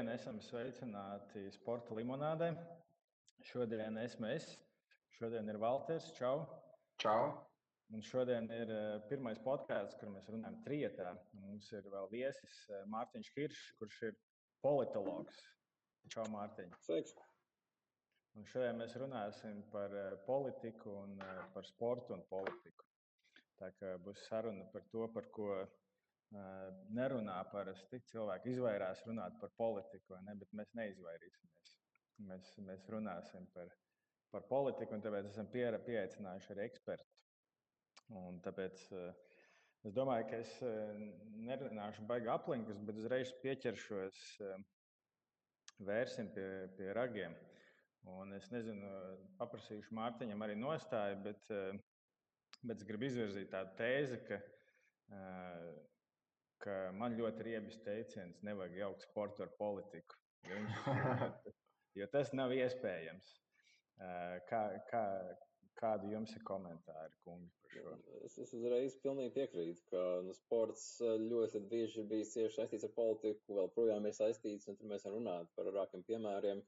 Labdien, esam sveicināti sporta limonādē. Šodien esmu es, šodien ir Valters. Čau! Čau! Un šodien ir eh, pirmais podkāsts, kur mēs runājam trietā. Mums ir vēl viesis eh, Mārtiņš Kiršs, kurš ir politologs. Čau, Mārtiņ! Sveiks! Un šodien mēs runāsim par eh, politiku un par sportu un politiku. Tā kā būs saruna par to, par ko nerunā parasti. Cilvēki izvairās runāt par politiku, ne? bet mēs neizvairīsimies. Mēs, mēs runāsim par, par politiku, un tāpēc esam pie, pieaicinājuši arī ekspertu. Un tāpēc es domāju, ka es nerunāšu baigi aplinkus, bet uzreiz pieķeršos, vērsim pie, pie ragiem. Un es nezinu, paprasīšu Mārtiņam arī nostāju, bet, bet es gribu izvirzīt tādu tēzi, ka ka man ļoti riebis teiciens, nevajag jaukt sportu ar politiku. Jo, viņš, jo tas nav iespējams. Kā, kā, kādi jums ir komentāri, kungi, par šo? Es, es uzreiz pilnīgi piekrītu, ka nu, sports ļoti bieži ir bijis cieši saistīts ar politiku, vēl projām ir saistīts, un tur mēs varam runāt par vairākiem piemēriem.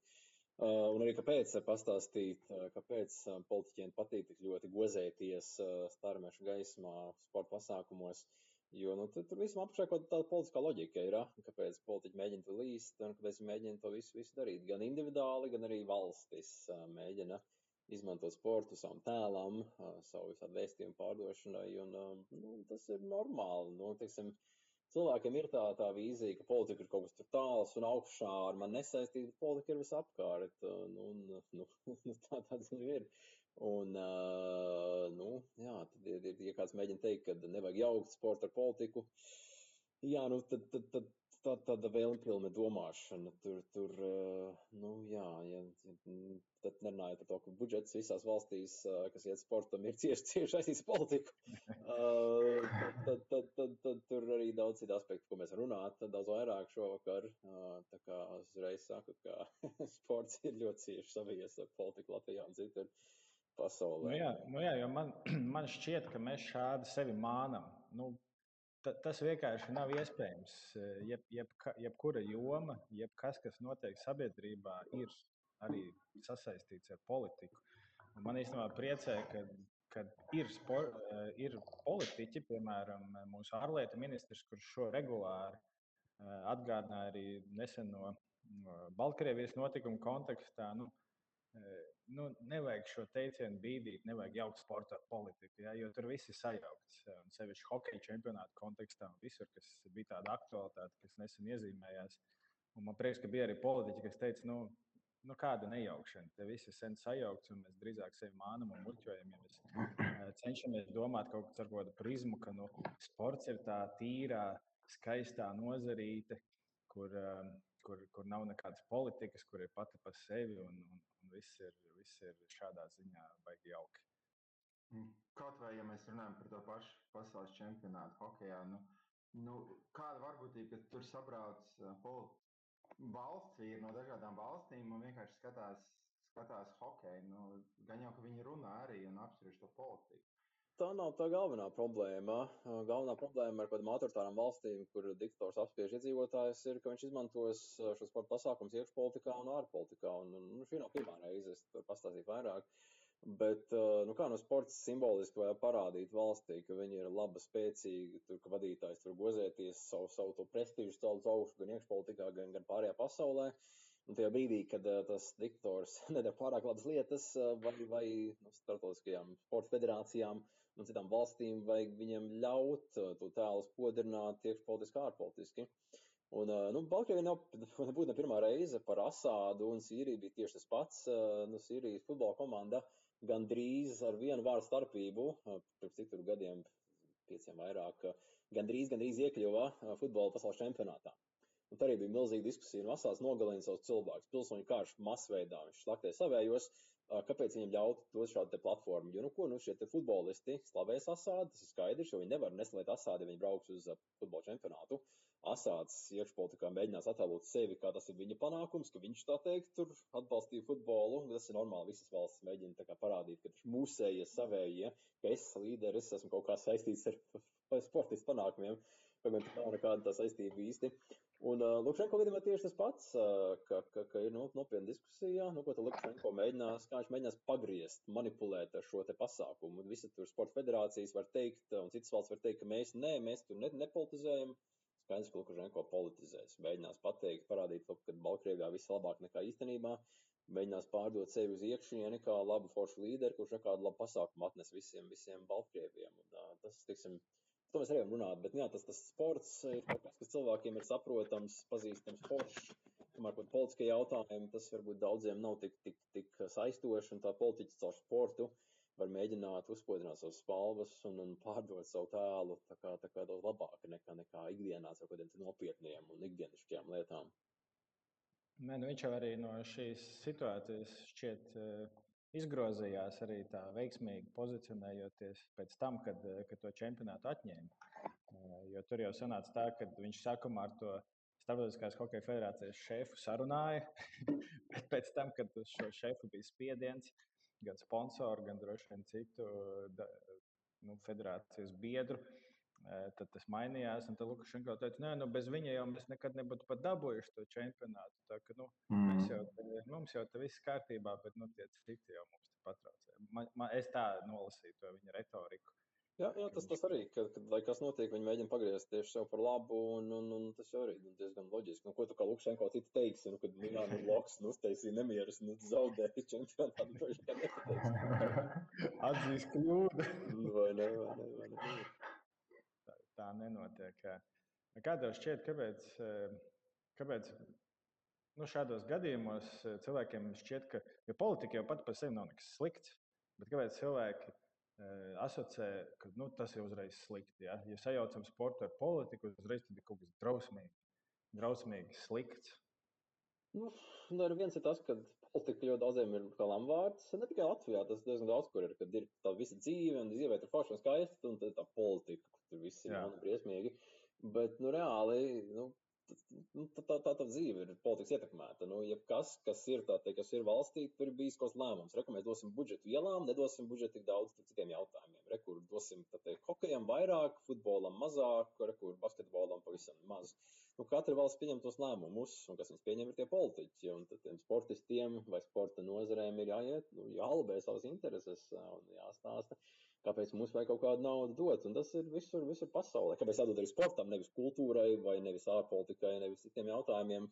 Uh, un arī kāpēc pastāstīt, kāpēc politiķiem patīk tik ļoti gozēties starmešu gaismā, sporta pasākumos. Uh, Jo nu, tur, tur visam apakšā kaut tāda politiskā loģika ir, ja? kāpēc politiķi mēģina to līst un kāpēc mēģina to visu, visu darīt. Gan individuāli, gan arī valstis mēģina izmantot sportu savam tēlam, savu visādi vēstījumu pārdošanai. Un, nu, tas ir normāli. Nu, teiksim, cilvēkiem ir tā, tā vīzija, ka politika ir kaut kas tāls un augšā ar mani nesaistīta, politika ir visapkārt. Nu, nu, nu, tā nu ir. Un, uh, nu, jā, tad, ja, ja kāds mēģina teikt, ka nevajag jaukt sportu ar politiku, jā, nu, tad, tad, tad tā, tāda vēlmpilna domāšana. Tur, tur nu, jā, ja, tad nerunājot par to, ka budžets visās valstīs, kas iet sportam, ir cieši, cieši saistīts ar politiku. tad, tad, tad, tad, tad tur arī daudz citu aspektu, ko mēs runāt, daudz vairāk šovakar. Tā kā es uzreiz saku, ka sports ir ļoti cieši savies ar politiku Latvijā un citur pasaulē. Nu jā, nu jā, jo man, man šķiet, ka mēs šādi sevi mānam. Nu, ta, tas vienkārši nav iespējams. Jeb, jeb, jebkura joma, jebkas, kas notiek sabiedrībā, ir arī sasaistīts ar politiku. Un man īstenībā priecē, ka, ka ir, spor, ir politiķi, piemēram, mūsu ārlietu ministrs, kurš šo regulāri atgādināja arī neseno Baltkrievijas notikumu kontekstā. Nu, nu, nevajag šo teicienu bīdīt, nevajag jaukt sporta politiku, ja, jo tur viss ir sajaukts. Un sevišķi hokeja čempionāta kontekstā un visur, kas bija tāda aktualitāte, kas nesen iezīmējās. Un man prieks, ka bija arī politiķi, kas teica, nu, nu kāda nejaukšana. Te viss ir sen sajaukts, un mēs drīzāk sevi mānam un muļķojam. Ja mēs cenšamies domāt kaut kādu kādu prizmu, ka nu, sports ir tā tīrā, skaistā nozarīte, kur, kur, kur nav nekādas politikas, kur ir pati par sevi un, un viss, ir, viss ir šādā ziņā baigi jauki. Kaut vai, ja mēs runājam par to pašu pasaules čempionātu hokeja, nu, nu, kāda varbūtība, ka tur sabrauc valsts vīri no dažādām valstīm un vienkārši skatās, skatās hokeju. Nu, gan jau, ka viņi runā arī un apspriež to politiku tā nav tā galvenā problēma. Galvenā problēma ar kādām autoritārām valstīm, kur diktators apspiež iedzīvotājus, ir, ka viņš izmantos šos sporta pasākumus iekšpolitikā un ārpolitikā. Un, nu, šī nav pirmā reize, es tur pastāstīju vairāk. Bet, nu, kā no sports simboliski vajag parādīt valstī, ka viņi ir laba, spēcīga, tur, ka vadītājs tur gozēties savu, savu to prestižu celt augstu gan iekšpolitikā, gan, gan pārējā pasaulē. Uh, Un tajā brīdī, kad uh, tas diktors nedara pārāk labas lietas, uh, vai, vai nu, starptautiskajām sporta federācijām un citām valstīm, vajag viņiem ļaut to tēlu spodrināt tieši politiski, ārpolitiski. Un, nu, Baltkrievija nav, nebūtu ne pirmā reize par Asādu, un Sīrija bija tieši tas pats. Nu, Sīrijas futbola komanda gandrīz ar vienu vārdu starpību, pirms cik tur gadiem, pieciem vairāk, gandrīz, gandrīz iekļuva futbola pasaules čempionātā. Un tā arī bija milzīga diskusija. No asās nogalina savus cilvēkus, pilsoņu karš masveidā, viņš slaktē savējos. Kāpēc viņiem ļaut dot šādu platformu? Jo, nu, ko, nu, šie futbolisti slavēs Asādu, tas ir skaidrs, jo viņi nevar neslavēt Asādu, ja viņi brauks uz futbola čempionātu. Asāds iekšpolitikā mēģinās attēlot sevi, kā tas ir viņa panākums, ka viņš tā teikt tur atbalstīja futbolu. Tas ir normāli, visas valstis mēģina kā, parādīt, ka mūsējie savējie, ka es līderis esmu kaut kā saistīts ar sportistu panākumiem, kaut gan tā nav nekāda saistība īsti. Un uh, Lukašenko gadījumā tieši tas pats, uh, ka, ka, ka ir nu, nopietna diskusija, nu, ko Lukašenko mēģinās, kā viņš mēģinās pagriezt, manipulēt ar šo te pasākumu. Visi tur sporta federācijas var teikt, un citas valsts var teikt, ka mēs nē, mēs tur ne, nepolitizējam. Skaidrs, ka Lukašenko politizēs, mēģinās pateikt, parādīt, ka Baltkrievijā viss labāk nekā īstenībā, mēģinās pārdot sevi uz iekšieni kā labu foršu līderi, kurš ar kādu labu pasākumu atnes visiem, visiem Baltkrieviem. Un, uh, tas, tiksim, to mēs arī varam runāt, bet jā, tas, tas sports ir kaut kas, kas cilvēkiem ir saprotams, pazīstams, foršs. Tomēr par politiskie jautājumi tas varbūt daudziem nav tik, tik, tik saistoši, un tā politiķis caur sportu var mēģināt uzspodrināt savas spalvas un, un pārdot savu tēlu tā kā, tā kā daudz labāk nekā, nekā ikdienās ar kādiem nopietniem un ikdienišķiem lietām. Nē, nu viņš jau arī no šīs situācijas šķiet izgrozījās arī tā veiksmīgi pozicionējoties pēc tam, kad, kad to čempionātu atņēma. Jo tur jau sanāca tā, ka viņš sākumā ar to Starptautiskās hokeja federācijas šefu sarunāja, bet pēc tam, kad uz šo šefu bija spiediens, gan sponsoru, gan droši vien citu nu, federācijas biedru, Tad tas mainījās, un Lukašenko teica, nē, nu, bez viņa jau mēs nekad nebūtu pat dabūjuši to čempionātu. Tā, ka, nu, mm. mēs jau, mums jau tas viss kārtībā, bet nu, tie citi jau mums patraucē. Man, man, es tā nolasīju to viņa retoriku. Jā, jā tas, tas arī, kad, kad lai kas notiek, viņi mēģina pagriezt tieši sev par labu, un, un, un tas jau arī nu, diezgan loģiski. Nu, ko tu kā Lukšenko citu teiksi, nu, kad Milāna nu, Loks nu, uztaisīja nemierus, nu, zaudēja čempionātu, droši kā nepateiksi. Atzīs kļūdu. vai ne, vai ne, vai ne. Tā, nenotiek. Kā tev šķiet, kāpēc, kāpēc nu, šādos gadījumos cilvēkiem šķiet, ka ja politika jau pati par sevi nav nekas slikts, bet kāpēc cilvēki asociē, ka nu, tas ir uzreiz slikti. Ja, ja sajaucam sportu ar politiku, uzreiz tas ir kaut kas drausmīgi, drausmīgi slikts. Nu, nu, viens ir tas, ka politika ļoti daudziem ir kā lamvārds. Ne tikai Latvijā, tas diezgan daudz kur ir, kad ir tā visa dzīve, un dzīvē ir forša un skaista, un tā politika, tur viss ir un briesmīgi. Bet, nu, reāli, nu, nu, tā, tā, tā, tā dzīve ir politikas ietekmēta. Nu, jebkas, kas ir, tā, te, kas ir valstī, tur ir bijis kaut kāds lēmums. Reku mēs dosim budžetu ielām, nedosim budžetu tik daudz citiem jautājumiem. Reku dosim te, hokejam vairāk, futbolam mazāk, reku basketbolam pavisam maz. Nu, katra valsts pieņem tos lēmumus, un kas viņus pieņem, ir tie politiķi. Un tad tiem sportistiem vai sporta nozarēm ir jāiet, nu, jālabē savas intereses un jāstāsta kāpēc mums vajag kaut kādu naudu dot. Un tas ir visur, visur pasaulē. Kāpēc jādod arī sportam, nevis kultūrai, vai nevis ārpolitikai, nevis citiem jautājumiem.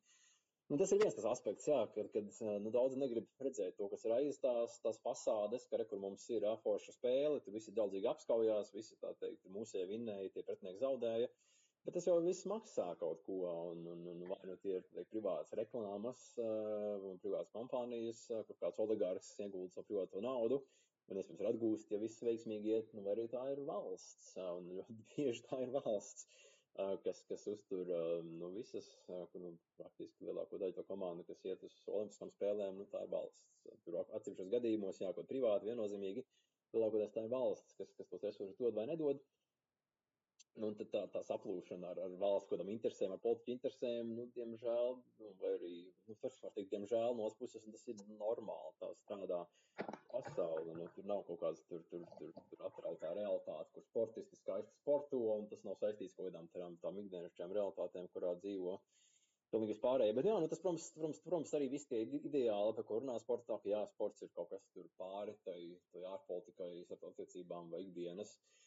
Nu, tas ir viens tas aspekts, jā, kad, kad nu, daudzi negrib redzēt to, kas ir aiz tās, tās fasādes, ka, re, kur mums ir aforša spēle, tur visi daudzīgi apskaujās, visi tā teikt, mūsēji vinnēja, tie pretinieki zaudēja. Bet tas jau viss maksā kaut ko, un, un, un vai nu tie ir teikt, privātas reklāmas, uh, privātas kompānijas, kur kāds oligārks iegulda savu privāto naudu, un iespējams ir atgūst, ja viss veiksmīgi iet, nu, vai arī tā ir valsts. Un ļoti bieži tā ir valsts, kas, kas uztur nu, visas, nu, praktiski lielāko daļu to komandu, kas iet uz olimpiskām spēlēm, nu, tā ir valsts. Tur atsevišķos gadījumos, jā, kaut privāti viennozīmīgi, lielākoties tā ir valsts, kas, kas tos resursus dod vai nedod. Nu, tā, tā saplūšana ar, ar valsts kaut kādām interesēm, ar politiķu interesēm, nu, diemžēl, nu, vai arī, nu, tas var teikt, diemžēl no otras puses, tas ir normāli, tā strādā pasaule, nu, tur nav kaut kāds tur, tur, tur, tur atrautā realitāte, kur sportisti skaisti sporto, un tas nav saistīts kaut kādām tādām, tām ikdienišķām realitātēm, kurā dzīvo pilnīgi vispārējie. Bet, jā, nu, tas, protams, protams, protams arī viss tie ideāli, par ko runā sportā, ka jā, sports ir kaut kas tur pāri tai, tai ārpolitikai, attiecībām vai ikdienas. Uh,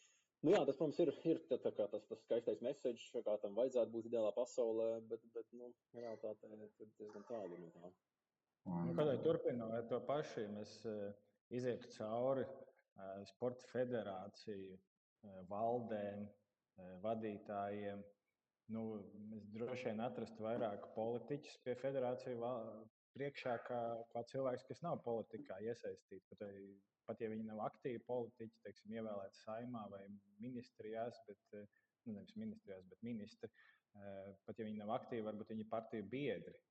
Nu, jā, tas, protams, ir, ir tā, tā kā tas, tas skaistais message, kā tam vajadzētu būt ideālā pasaulē, bet, bet nu, realitāte ir diezgan tālu no tā. Nu, Kādēļ turpinot to pašu, mēs uh, izietu cauri uh, sporta federāciju, uh, valdēm, vadītājiem. Nu, mēs droši vien atrastu vairāk politiķus pie federāciju priekšā, kā, kā cilvēks, kas nav politikā iesaistīts. Pat, ja viņi nav aktīvi politiķi, teiksim, ievēlēti saimā vai ministrijās, bet, eh, nu, nevis ministrijās, bet ministri, eh, pat ja viņi nav aktīvi, varbūt viņi ir partiju biedri.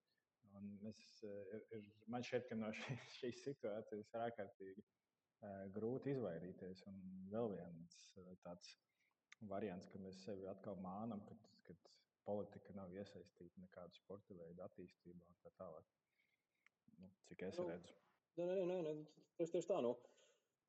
Un es, eh, ir, man šķiet, ka no šī, šīs situācijas ir ārkārtīgi grūti izvairīties. Un vēl viens tāds variants, ka mēs sevi atkal mānam, kad, kad politika nav iesaistīta nekādu sporta veidu attīstībā un tā tālāk. Nu, cik es nu, redzu. Nē, nē, nē, nē, tieši tā. Nu.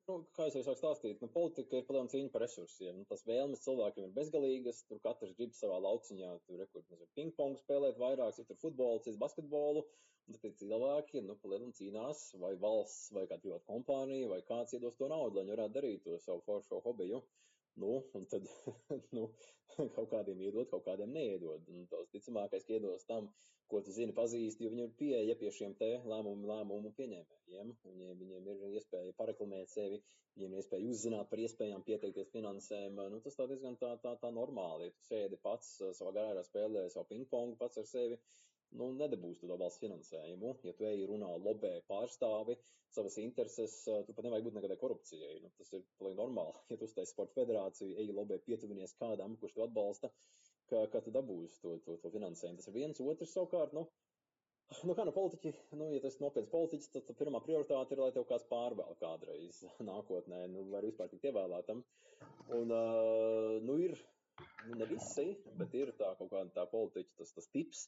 Nu, kā jau sāku stāstīt, nu, politika ir padomu cīņa par resursiem. Nu, tas vēlmes cilvēkiem ir bezgalīgas, tur katrs grib savā lauciņā, tur nezinu, pingpongu spēlēt vairāk, citur futbolu, cits basketbolu. Un tad cilvēki, nu, palielam cīnās, vai valsts, vai kāda privāta kompānija, vai kāds iedos to naudu, lai viņi varētu darīt to savu foršo hobiju. Nu, un tad, nu, kaut kādiem iedod, kaut kādiem neiedod. Un tos ticamākais, ka iedos tam, ko tu zini, pazīsti, jo viņi ir pieeja pie šiem te lēmumu, lēmumu pieņēmējiem. Viņiem, viņiem ir iespēja pareklamēt sevi, viņiem ir iespēja uzzināt par iespējām pieteikties finansēm. Nu, tas tā diezgan tā, tā, tā normāli. Tu sēdi pats savā garā spēlē savu pingpongu pats ar sevi, nu, nedabūs to valsts finansējumu. Ja tu ej runā lobē pārstāvi savas intereses, tur pat nevajag būt nekādai korupcijai. Nu, tas ir pilnīgi normāli. Ja tu uztaisi sporta federāciju, ej lobē pietuvinies kādam, kurš tu atbalsta, ka, ka tu dabūsi to, to, to finansējumu. Tas ir viens, otrs savukārt, nu, Nu, kā nu politiķi, nu, ja tas ir nopietns politiķis, tad, pirmā prioritāte ir, lai tev kāds pārvēl kādreiz nākotnē, nu, vai vispār tikt ievēlētam. Un, uh, nu, ir, nu, ne visi, bet ir tā kaut kāda tā politiķa, tas, tas tips,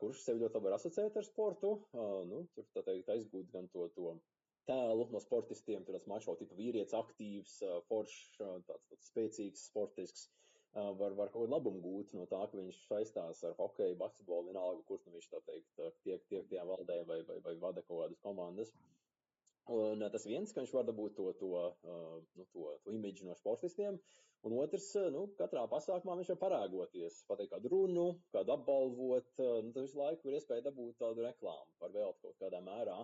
kurš sevi ļoti labi var asociēt ar sportu. Nu, tur tā teikt, aizgūt gan to, to tēlu no sportistiem, tas mačo tipa vīrietis, aktīvs, foršs, tāds, tāds spēcīgs, sportisks. Var, var kaut kādu labumu gūt no tā, ka viņš saistās ar hokeju, basketbolu, vienalga, kurš nu viņš tā teikt, tiek, tiek tajā valdē vai, vai, vai vada kaut kādas komandas. Un tas viens, ka viņš var dabūt to, to, nu, to, to imidžu no sportistiem, Un otrs, eh, nu, katrā pasākumā viņš var parāgoties, pateikt kādu runu, kādu apbalvot. Eh, nu, tad visu laiku ir iespēja dabūt tādu reklāmu par velti kaut kādā mērā.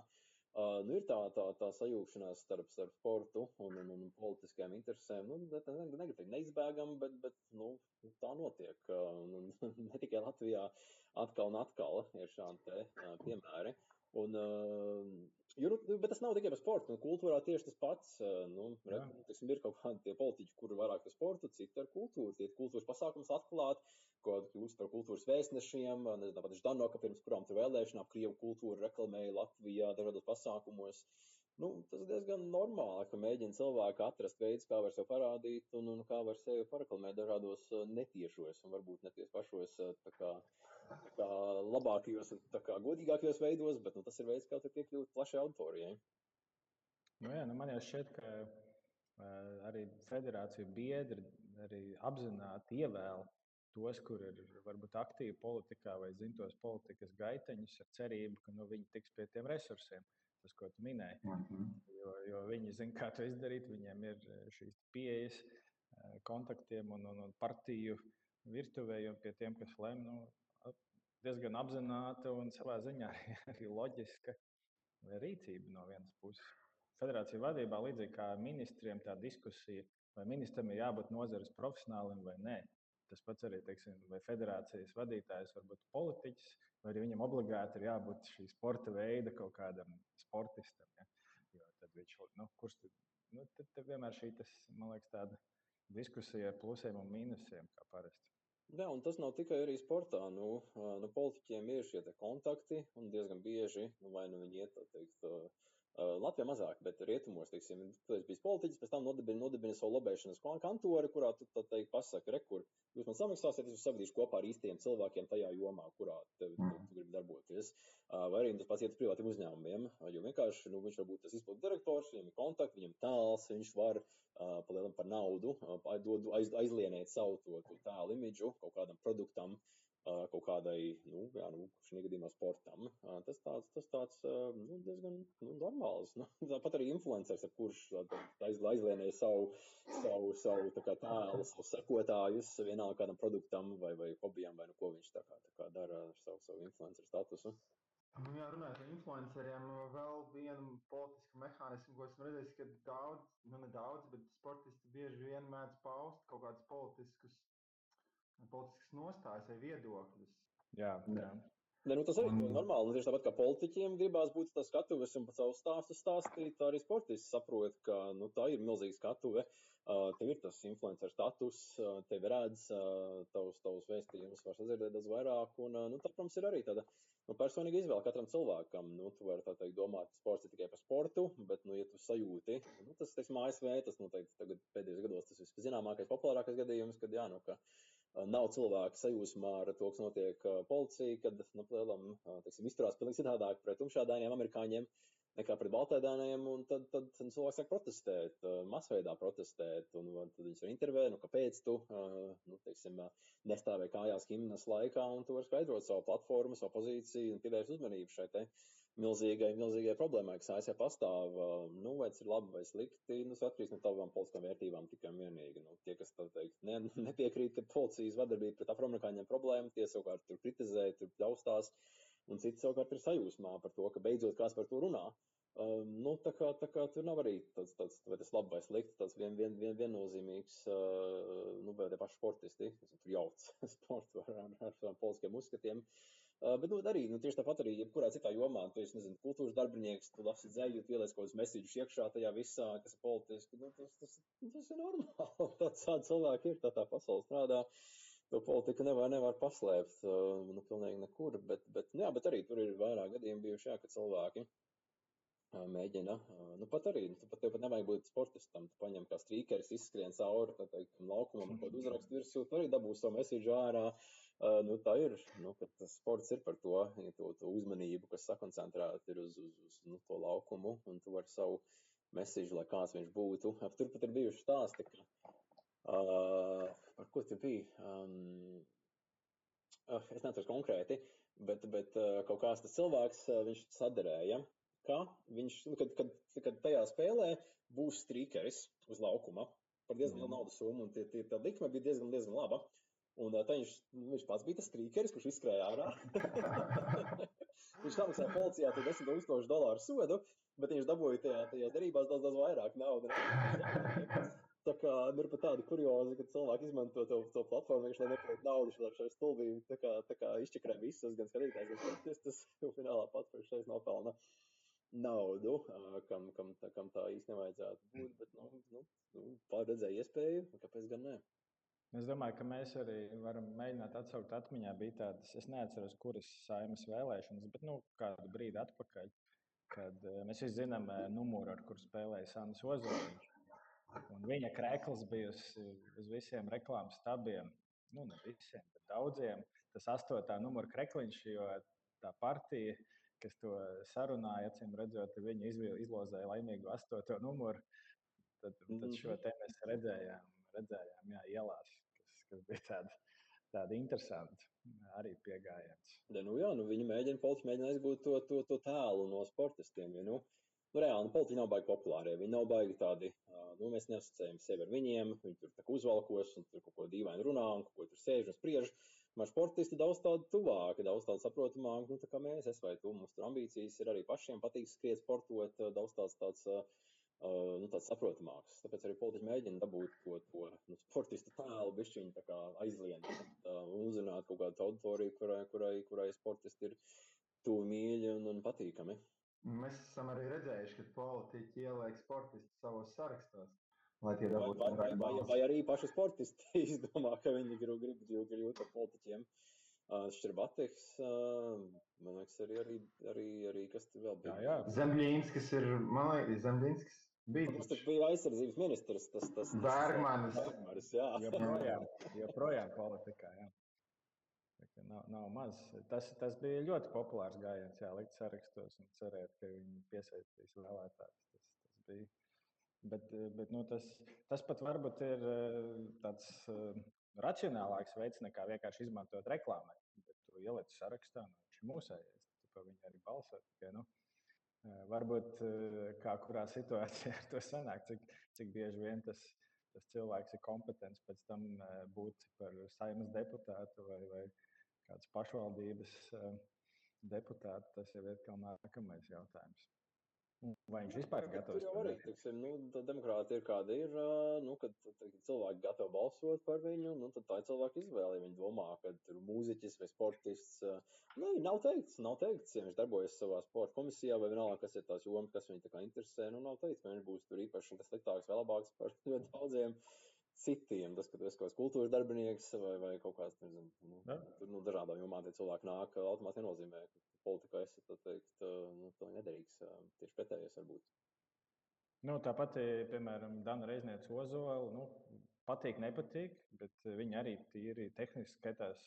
Uh, nu, ir tā, tā, tā sajūgšanās starp, starp sportu un, un, un politiskajām interesēm. Nu, ne, ne, negribu teikt neizbēgama, bet, bet nu, tā notiek. Uh, un, ne tikai Latvijā atkal un atkal ir šādi te, uh, piemēri. Un, uh, jo, nu, bet tas nav tikai par sportu. Nu, kultūrā tieši tas pats. Nu, re, tiksim, ir kaut kādi politiķi, kuri vairāk par sportu, citi ar kultūru. Tie kultūras pasākums atklāt, ko kļūst par kultūras vēstnešiem. Nezinu, pat Ždanoka pirms kurām tur vēlēšanām Krievu kultūru reklamēja Latvijā dažādos pasākumos. Nu, tas ir diezgan normāli, ka mēģina cilvēki atrast veidus, kā var sevi parādīt un, un kā var sevi pareklamēt dažādos netiešos un varbūt neties pašos kā kā labākajos, tā kā godīgākajos veidos, bet nu, tas ir veids, kā piekļūt plašai auditorijai. Nu, jā, nu man jau šķiet, ka uh, arī federāciju biedri arī apzināti ievēl tos, kur ir varbūt aktīvi politikā vai zina tos politikas gaiteņus ar cerību, ka nu, viņi tiks pie tiem resursiem. Tas, ko tu minēji. Mm -hmm. jo, jo viņi zina, kā to izdarīt, viņiem ir šīs pieejas kontaktiem un, un, un partiju virtuvē, un pie tiem, kas lem, nu, diezgan apzināta un savā ziņā arī, arī loģiska rīcība no vienas puses. Federācija vadībā, līdzīgi kā ministriem, tā diskusija, vai ministram ir jābūt nozares profesionālim vai nē. Tas pats arī, teiksim, vai federācijas vadītājs var būt politiķis, vai arī viņam obligāti ir jābūt šī sporta veida kaut kādam sportistam. Ja? Jo tad viņš, nu, kurš tad, nu, tad, tad vienmēr šī, tas, man liekas, tāda diskusija ar plusiem un mīnusiem, kā parasti. Jā, un tas nav tikai arī sportā. Nu, nu, politiķiem ir šie kontakti, un diezgan bieži, nu, vai nu viņi iet, teikt, Latvijā mazāk, bet rietumos, teiksim, tu esi bijis politiķis, pēc tam nodibini, nodibini savu lobēšanas kantori, kurā tu, tā teikt, pasaki, rekur, jūs man samaksāsiet, es jūs savadīšu kopā ar īstiem cilvēkiem tajā jomā, kurā tev, tu, tu gribi darboties. Vai arī tas pats iet uz privātiem uzņēmumiem, jo vienkārši, nu, viņš var būt tas izpildu direktors, viņam ir kontakti, viņam tēls, viņš var palielināt par naudu, aiz, aizlienēt savu to, to tēlu imidžu kaut kādam produktam, kaut kādai, nu, jā, nu, šī gadījumā sportam. Tas tāds, tas tāds, nu, diezgan, nu, normāls. Nu, tāpat arī influencers, ar kurš aiz, aizlienēja savu, savu, savu tā kā tēlu, savu sekotājus vienalga kādam produktam vai, vai hobijam, vai nu, ko viņš tā kā, tā kā dara ar savu, savu influenceru statusu. Nu, jā, runājot par influenceriem, vēl vienu politisku mehānismu, ko esmu redzējis, ka daudz, nu ne daudz, bet sportisti bieži vien mēdz paust kaut kādus politiskus, politiskas nostājas vai viedokļus. Jā, jā. Ne, nu tas arī ir normāli. Tieši tāpat kā politiķiem gribās būt tas skatuves un pat savu stāstu stāstīt, arī sportisti saprot, ka nu, tā ir milzīga skatuve. Uh, tev ir tas influencer status, uh, tev redz, uh, tavus, tavus vēstījumus var sadzirdēt daudz vairāk. Un, uh, nu, tā, protams, ir arī tāda nu, personīga izvēle katram cilvēkam. Nu, tu vari tā teikt, domāt, sports ir tikai par sportu, bet, nu, ja tu sajūti, nu, tas, teiksim, ASV, tas noteikti tagad pēdējos gados tas viszināmākais, populārākais gadījums, kad, jā, nu, ka nav cilvēka sajūsmā ar to, kas notiek policija, kad, nu, lielam, teiksim, izturās pilnīgi citādāk pret tumšādainiem amerikāņiem. nekā pret baltēdāniem, un tad, tad, cilvēks sāk protestēt, masveidā protestēt, un tad viņus var intervēt, nu, kāpēc tu, nu, teiksim, nestāvēji kājās himnas laikā, un tu vari skaidrot savu platformu, savu pozīciju un pievērst uzmanību šai te milzīgai, milzīgai problēmai, kas ASV pastāv. Nu, vai tas ir labi vai slikti, nu, tas atkarīgs no tavām politiskām vērtībām tikai un vienīgi. Nu, tie, kas teikt, ne, nepiekrīt, ka policijas vadarbība pret afroamerikāņiem problēma, tie savukārt tur kritizē, tur ļaustās. Un citi savukārt ir sajūsmā par to, ka beidzot kāds par to runā. Uh, nu, tā, kā, tā kā tur nav arī tāds, tāds vai tas labi vai slikti, tāds vien, vien, vien, viennozīmīgs, uh, nu, vai tie paši sportisti, tur jauc sportu ar, ar, ar saviem politiskiem uzskatiem. Uh, bet, nu, arī, nu, tieši tāpat arī, jebkurā citā jomā, tu esi, nezinu, kultūras darbinieks, tu lasi dzēju, tu ieliec kaut kādus mesīģus iekšā tajā visā, kas ir politiski, nu, tas, tas, tas ir normāli. Tāds cilvēki ir, tā tā pasaule strādā. Uh, to politiku nevar, nevar paslēpt nu, pilnīgi nekur. Bet, bet, nu, jā, bet arī tur ir vairāk gadījumi bijuši, jā, ka cilvēki mēģina, nu pat arī, nu, pat tev pat nevajag būt sportistam, tu paņem kā strīkeris, izskrien cauri, teikt, laukumam, kaut uzrakstu virsū, tu arī dabūs savu mesīžu ārā. Uh, nu, tā ir, nu, sports ir par to, ja to, to uzmanību, kas sakoncentrēta ir uz, uz, uz nu, to laukumu, un tu vari savu mesīžu, lai kāds viņš būtu. Turpat ir bijuši stāsti, ka Uh, par ko tur bija? Um, uh, es neatceros konkrēti, bet, bet uh, kaut kāds tas cilvēks, uh, viņš sadarēja, ka viņš, nu, kad, kad, kad tajā spēlē būs strīkeris uz laukuma par diezgan lielu mm. naudas summu, un tie, tie, tā likme bija diezgan, diezgan laba. Un tā viņš, nu, viņš pats bija tas strīkeris, kurš izskrēja ārā. viņš samaksāja policijā 10 tūkstošu dolāru sodu, bet viņš dabūja tajā, tajās derībās daudz, daudz vairāk naudas. Tā kā ir pat tāda kurioza, ka cilvēki izmanto to, to platformu vienkārši, lai nepelnītu naudu šai, šai stulbību. Tā kā, tā kā izčakrē visus, gan skatītājs, gan sportists, tas finālā pats par šeit nopelna naudu, kam, kam, tā, kam tā īsti nevajadzētu būt. Bet, nu, nu, nu pārredzēja iespēju, kāpēc gan ne? Es domāju, ka mēs arī varam mēģināt atsaukt atmiņā. Bija tādas, es neatceros, kuras saimas vēlēšanas, bet nu, kādu brīdi atpakaļ, kad mēs visi zinām numuru, ar kuru spēlēja Sandrs Ozoliņš. Un viņa krēkls bija uz, uz visiem reklāmas stabiem. Nu, ne visiem, bet daudziem. Tas astotā numura krekliņš, jo tā partija, kas to sarunāja, acīm redzot, viņi izlozēja laimīgu astoto numuru. Tad, tad šo te mēs redzējām, redzējām jā, ielās, kas, kas bija tāda, tāda interesanta arī pieejams. Ja, nu jā, nu viņi mēģina, politiski mēģina aizgūt to, to, to tēlu no sportistiem. Ja, nu, Nu, reāli, nu, politiķi nav baigi populāri. Viņi nav baigi tādi, nu, mēs neasociējam sevi ar viņiem. Viņi tur tā kā uzvalkos un tur kaut ko dīvaini runā un kaut ko tur sēž un spriež. Man sportisti daudz tādu tuvāki, daudz tādu saprotamāku, nu, tā kā mēs, es vai tu, mums tur ambīcijas ir arī pašiem patīk skriet, sportot, daudz tāds tāds. Uh, nu, tāds saprotamāks. Tāpēc arī politiķi mēģina dabūt to, to nu, sportistu tēlu, bišķiņu tā kā aizlien, uh, un uzrunāt kaut kādu auditoriju, kurai, kurai, kurai sportisti ir tuvi mīļi un, un patīkami. Mēs esam arī redzējuši, ka politiķi ieliek sportistus savos sarakstos. Vai, vai, vai, vai, vai arī paši sportisti izdomā, ka viņi grib, grib, grib, grib ar politiķiem. Uh, Šķirbateks, uh, man liekas, arī, arī, arī, arī kas tur vēl bija. Jā, jā. Zemļīnskis ir, man liekas, Zemļīnskis bija. Tas taču bija aizsardzības ministrs, tas, tas, tas Bergmanis. Bergmanis, jā. Joprojām, joprojām politikā, jā. Nav, nav maz. Tas, tas bija ļoti populārs gājiens, jā, likt sarakstos un cerēt, ka viņi piesaistīs vēlētājus. Tas, tas bija. Bet, bet nu, tas, tas pat varbūt ir eh, tāds uh, racionālāks veids nekā vienkārši izmantot reklāmai. Bet tu ieliec sarakstā, nu, viņš ir mūsējais, tu par viņu arī balso. Tikai, nu, varbūt kā kurā situācijā to sanāk, cik, cik bieži vien tas, tas cilvēks ir kompetents pēc tam būt par saimas deputātu vai, vai kādas pašvaldības deputāti, tas jau ir nākamais jautājums. Vai viņš vispār ir gatavs? Jau arī, teiksim, nu, demokrāti ir kāda ir, nu, kad cilvēki gatavi balsot par viņu, nu, tad tā ir cilvēka izvēle. Ja viņi domā, ka tur mūziķis vai sportists, nu, nav teikts, nav teikts, ja viņš darbojas savā sporta komisijā vai vienalga, kas ir tās jomas, kas viņu tā kā interesē, nu, nav teikts, vai viņš būs tur īpaši sliktāks vai labāks par ļoti daudziem citiem. Tas, ka tu esi kaut kāds kultūras darbinieks vai, vai kaut kāds, nezinu, nu, tur nu, dažādām jomām tie cilvēki nāk, automātiski nenozīmē, ka politikā tā teikt, nu, to nederīgs. Tieši pretējais varbūt. Nu, tāpat, piemēram, Dana Reizniece Ozola, nu, patīk, nepatīk, bet viņi arī tīri tehniski skatās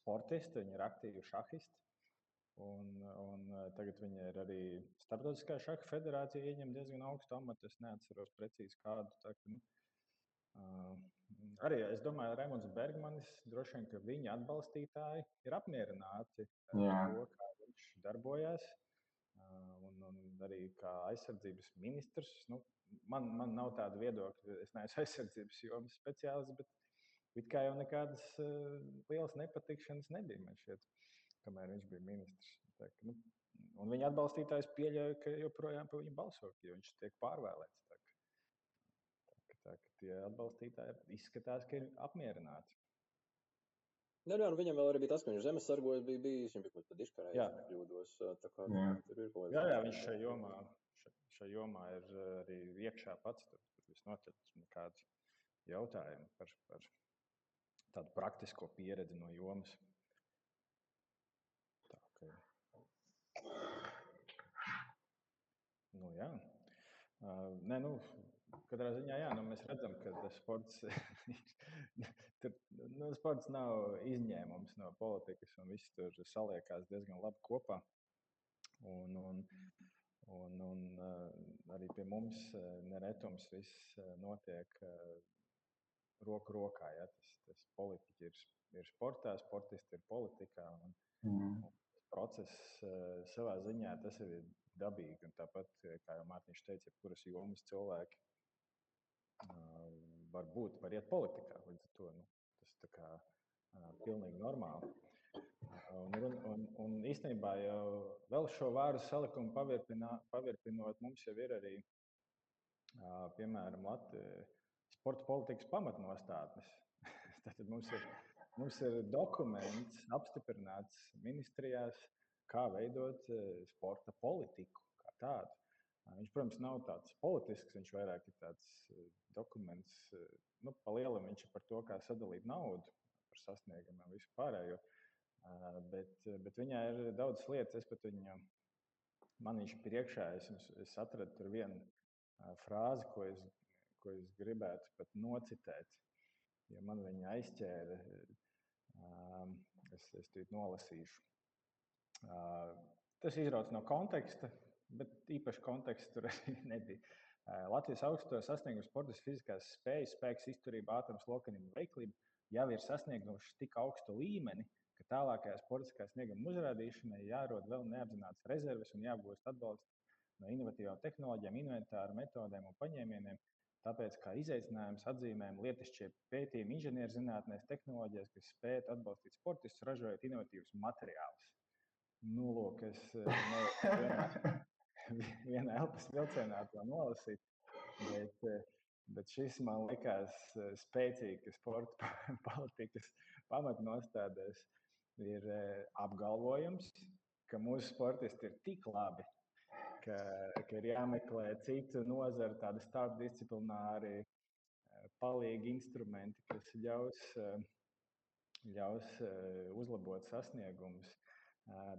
sportisti, viņi ir aktīvi šahisti. Un, un tagad viņi ir arī Starptautiskā šaha federācija ieņem diezgan augstu amatu. Es neatceros precīzi kādu. Tā, ka, nu, uh, arī es domāju, ka Raimunds Bergmanis droši vien, ka viņa atbalstītāji ir apmierināti ar to, kā Uh, un, un arī kā aizsardzības ministrs. Nu, man, man nav tāda viedokļa, es neesmu aizsardzības jomas speciālists, bet it kā jau nekādas uh, lielas nepatikšanas nebija man šeit kamēr viņš bija ministrs. Tā, nu, un viņa atbalstītājs pieļauj, ka joprojām par viņu balso, jo viņš tiek pārvēlēts. Tā, tā, tā, tie atbalstītāji izskatās, ka ir apmierināti. Jā, jā, viņam vēl arī bija tas, ka viņš zemes sargos bija bijis. Viņam bija kaut kāda izkarēja, ja nekļūdos. Tā kā jā. tur ir kaut kas. Jā, jā, viņš šajā jomā, šajā jomā ir arī iekšā pats. Tur, tur visnotaļ nekāds jautājums par, par tādu praktisko pieredzi no jomas. Nu, jā. Uh, nē, nu, katrā ziņā jā, nu, mēs redzam, ka sports, tur, nu, sports nav izņēmums no politikas, un viss tur saliekās diezgan labi kopā. Un, un, un, un arī pie mums neretums viss notiek roku rokā. Ja? Tas, tas politiķi ir, ir sportā, sportisti ir politikā. Un, mm. un process savā ziņā tas ir dabīgi. Un tāpat, kā jau Mārtiņš teica, jebkuras jomas cilvēki var būt, var iet politikā. Līdz ar to nu, tas tā kā pilnīgi normāli. Un, un, un, un īstenībā jau vēl šo vārdu salikumu pavirpinot, mums jau ir arī, piemēram, Latvijas sporta politikas pamatnostādnes. Tad mums ir Mums ir dokuments apstiprināts ministrijās, kā veidot sporta politiku kā tādu. Viņš, protams, nav tāds politisks, viņš vairāk ir tāds e, dokuments, e, nu, pa lielam viņš ir par to, kā sadalīt naudu, par sasniegumiem, visu pārējo. Bet, bet viņā ir daudz lietas, es pat viņu, man viņš priekšā, es, es atradu tur vienu frāzi, ko es, ko es gribētu pat nocitēt, jo man viņa aizķēra Es, es to nolasīšu. Tas izrauc no konteksta, bet īpaši konteksts tur arī nebija. Latvijas augsto sasniegumu sportists fiziskās spējas, spēks, izturība, ātrums, lokanība, veiklība jau ir sasnieguši tik augstu līmeni, ka tālākajā sportiskā snieguma uzrādīšanai jārod vēl neapzināts rezerves un jāgūst atbalsts no inovatīvām tehnoloģijām, inventāru metodēm un paņēmieniem, Tāpēc kā izaicinājums atzīmējam lietišķie pētījumi inženierzinātnēs, tehnoloģijās, kas spētu atbalstīt sportistus, ražojot inovatīvus materiālus. Nu, lūk, es nevaru vienā elpas vilcienā to nolasīt, bet, bet šis man likās spēcīgi, ka sporta politikas pamatnostādēs ir apgalvojums, ka mūsu sportisti ir tik labi, ka, ka ir jāmeklē citu nozaru, tādi starpdisciplināri eh, palīgi instrumenti, kas ļaus, eh, ļaus eh, uzlabot sasniegumus.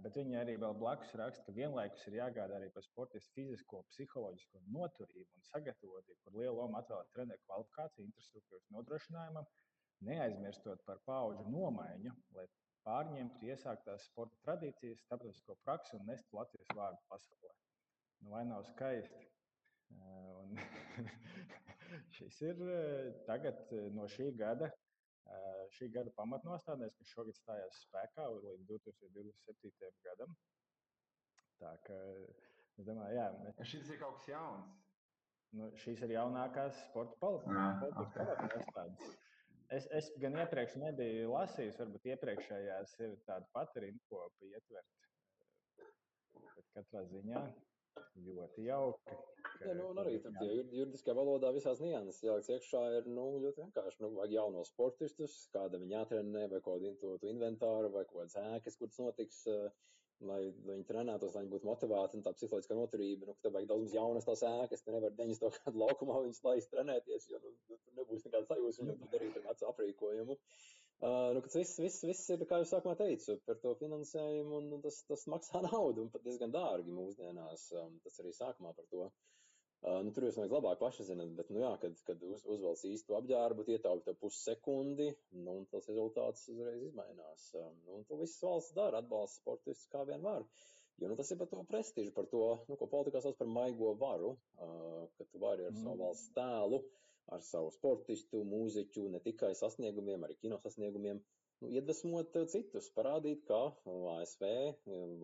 Bet viņi arī blakus raksta, ka vienlaikus ir jāgādā arī par sportistu fizisko, psiholoģisko noturību un sagatavotību, kur lielu lomu atvēlēt treneru kvalifikāciju, infrastruktūras nodrošinājumam, neaizmirstot par pauģu nomaiņu, lai pārņemtu iesāktās sporta tradīcijas, starptautisko praksi un nestu Latvijas vārdu pasaulē nu, vai nav skaisti. Un šis ir tagad no šī gada, šī gada pamatnostādnēs, kas šogad stājās spēkā līdz 2027. gadam. Tā kā es domāju, jā, mēs... šis ir kaut kas jauns. Nu, šīs ir jaunākās sporta politikas pamatnostādes. Es, es gan iepriekš nebiju lasījis, varbūt iepriekšējās ir tāda pati rinkopa ietvert. Bet katrā ziņā Ļoti jauki. Ka, ja, nu, un arī tur tie juridiskā valodā visās nianses jāliek iekšā ir nu, ļoti vienkārši. Nu, vajag jaunos sportistus, kāda viņi jātrenē, vai kaut kādu inventāru, vai kaut kādas ēkas, kuras notiks, eh, lai viņi trenētos, lai viņi būtu motivēti un tā psiholoģiskā noturība. Nu, tev vajag daudz jaunas tās ēkas, tu nevari 90. gadu laukumā viņus laist trenēties, jo nu, tur nebūs nekāda sajūta, viņam tur darīt ar vecu aprīkojumu. Uh, Uh, nu, viss, viss, viss ir, kā jau sākumā teicu, par to finansējumu, un tas, tas maksā naudu, un pat diezgan dārgi mūsdienās. Um, tas arī sākumā par to. Uh, nu, tur jūs nevajag labāk paši zināt, bet, nu jā, kad, kad uz, uzvelc īstu apģērbu, ietaupi to pussekundi, nu, un tas rezultāts uzreiz izmainās. Um, nu, un to visas valsts dara, atbalsta sportistus kā vien var. Jo nu, tas ir par to prestižu, par to, nu, ko politikā sauc par maigo varu, uh, ka tu vari ar mm. savu valsts tēlu, ar savu sportistu, mūziķu, ne tikai sasniegumiem, arī kino sasniegumiem, nu, iedvesmot citus, parādīt, ka ASV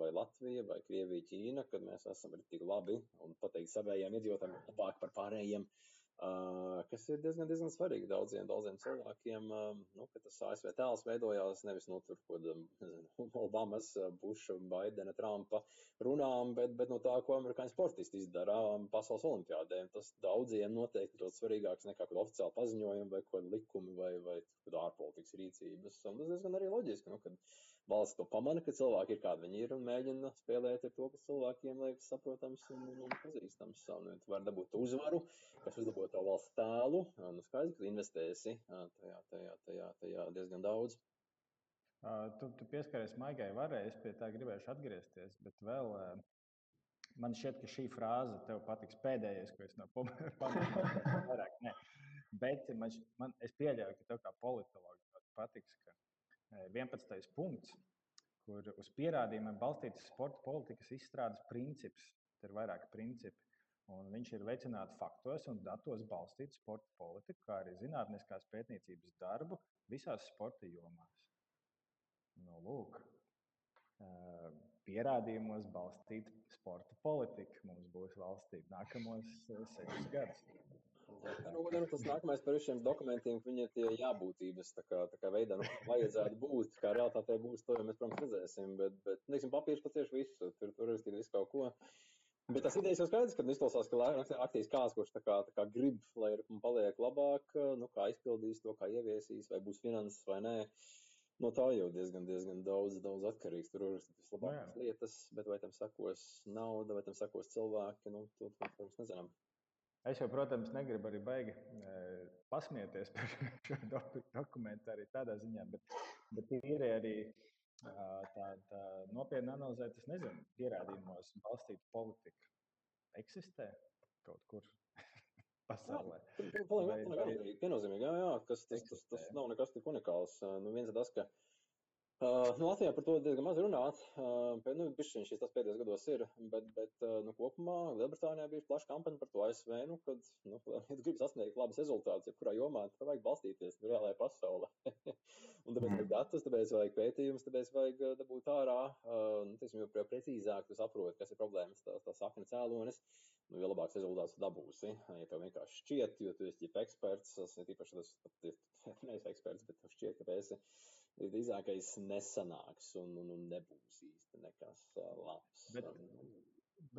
vai Latvija vai Krievija, Ķīna, kad mēs esam tik labi un pateikt savējiem iedzīvotājiem labāk par pārējiem, uh, Uh, kas ir diezgan, diezgan svarīgi daudziem, daudziem cilvēkiem, uh, nu, ka tas ASV tēls veidojās nevis no tur, ko Obamas, Buša, Baidena, Trumpa runām, bet, bet no tā, ko amerikāņu sportisti izdara pasaules olimpiādē. Tas daudziem noteikti ļoti svarīgāks nekā kaut oficiāli paziņojumi vai kaut likumi vai, vai ārpolitikas rīcības. Un tas diezgan arī loģiski, nu, kad valsts to pamana, ka cilvēki ir kādi viņi ir un mēģina spēlēt ar to, kas cilvēkiem liekas saprotams un, un, un pazīstams. Un, tu vari dabūt uzvaru, kas uzlabo to valsts tēlu. Nu, skaidrs, ka investēsi tajā, tajā, tajā, tajā diezgan daudz. Tu, tu pieskaries maigai varai, es pie tā gribēšu atgriezties, bet vēl man šķiet, ka šī frāze tev patiks pēdējais, ko es no pamanīju. Bet man, man, es pieļauju, ka tev kā politologam patiks, ka 11. punkts, kur uz pierādījumiem balstīts sporta politikas izstrādes princips. Tur ir vairāki principi. Un viņš ir veicināts faktos un datos balstīts sporta politiku, kā arī zinātniskās pētniecības darbu visās sporta jomās. Nu, lūk, pierādījumos balstīta sporta politika mums būs valstī nākamos sešus gadus. Nu, nu, tas nākamais par šiem dokumentiem, ka viņi ir tie jābūtības tā kā, tā kā veidā, nu, vajadzētu būt, kā realitātē būs, to jau mēs, protams, redzēsim, bet, bet, teiksim, papīrs patieši visu, tur, tur rakstīt visu kaut ko. Bet tas idejas jau skaidrs, ka izklausās, ka aktīvs kāds, kurš tā kā, tā kā grib, lai ir un paliek labāk, nu, kā izpildīs to, kā ieviesīs, vai būs finanses vai nē. No tā jau diezgan, diezgan daudz, daudz atkarīgs. Tur ir vislabākās lietas, bet vai tam sakos nauda, vai tam sakos cilvēki, nu, to, to, protams, nezinām. Es jau, protams, negribu arī baigi pasmieties par šo dokumentu arī tādā ziņā, bet, bet ir arī tā, tā nopietni analizēt, es nezinu, pierādījumos balstīta politika eksistē kaut kur pasaulē. Viennozīmīgi, jā, jā, kas, tas, tas, tas nav nekas tik unikāls. Nu, viens ir tas, ka Uh, nu, Latvijā par to diezgan maz runāt. Uh, bet, nu, šis tas pēdējos gados ir, bet, bet uh, nu, kopumā Lielbritānijā bija plaša kampaņa par to ASV, nu, kad, nu, ja tu gribi sasniegt labus rezultātus, jebkurā jomā, tad vajag balstīties reālajā pasaulē. un tāpēc vajag datus, tāpēc vajag pētījumus, tāpēc vajag dabūt ārā, uh, nu, teiksim, jo precīzāk tu saproti, kas ir problēmas, tās tā sakna cēlonis, nu, jo labāks rezultāts dabūsi. Ja tev vienkārši šķiet, jo tu esi eksperts, tas ir īpaši tas, tas neesi eksperts, bet tev šķiet, ka tu esi visdrīzākais nesanāks un, un, un nebūs īsti nekas labs. Bet,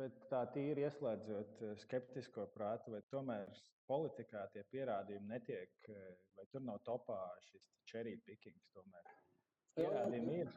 bet tā tīri ieslēdzot skeptisko prātu, vai tomēr politikā tie pierādījumi netiek, vai tur nav topā šis cherry picking tomēr? Pierādījumi ir.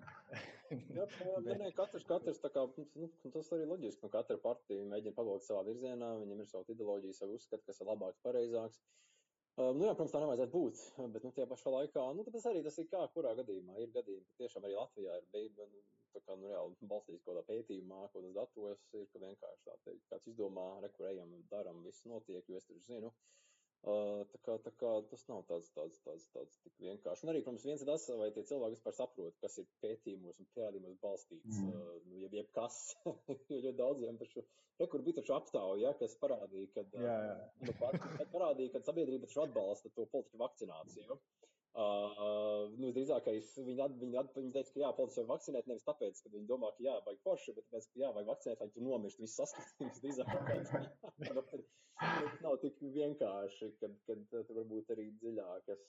jā, bet... nē, katrs, katrs kā, nu, tas arī loģiski. Nu, katra partija mēģina pavilkt savā virzienā, viņam ir sava ideoloģija, savu uzskatu, kas ir labāks, pareizāks. Uh, Um, nu, jā, protams, tā nevajadzētu būt, bet nu, tajā pašā laikā, nu, tas arī tas ir kā kurā gadījumā. Ir gadījumi, ka tiešām arī Latvijā ir beigta, nu, kā, nu, reāli balstīts kaut kādā pētījumā, kaut kādos datos, ir, ka vienkārši tā teikt, kāds izdomā, rekurējam, daram, viss notiek, jo es taču zinu. Uh, tā kā, tā kā tas nav tāds, tāds, tāds, tāds tik vienkārši. Un arī, protams, viens ir tas, vai tie cilvēki vispār saprot, kas ir pētījumos un pierādījumos balstīts, mm. nu, jeb, jeb kas, jo ļoti daudziem taču, te, kur bija taču aptauja, ja, kas parādīja, ka, jā, jā. nu, parādīja, ka sabiedrība taču atbalsta to politiķu vakcināciju. Uh, nu, drīzākais viņi, at, viņi, at, viņi teica, ka jā, politiķi vajag vakcinēt nevis tāpēc, ka viņi domā, ka jā, vajag forši, bet tāpēc, ka jā, vajag vakcinēt, lai tu nomirst visu saslimtību. Drīzāk tas nav tik vienkārši, kad, kad tur varbūt arī dziļākas,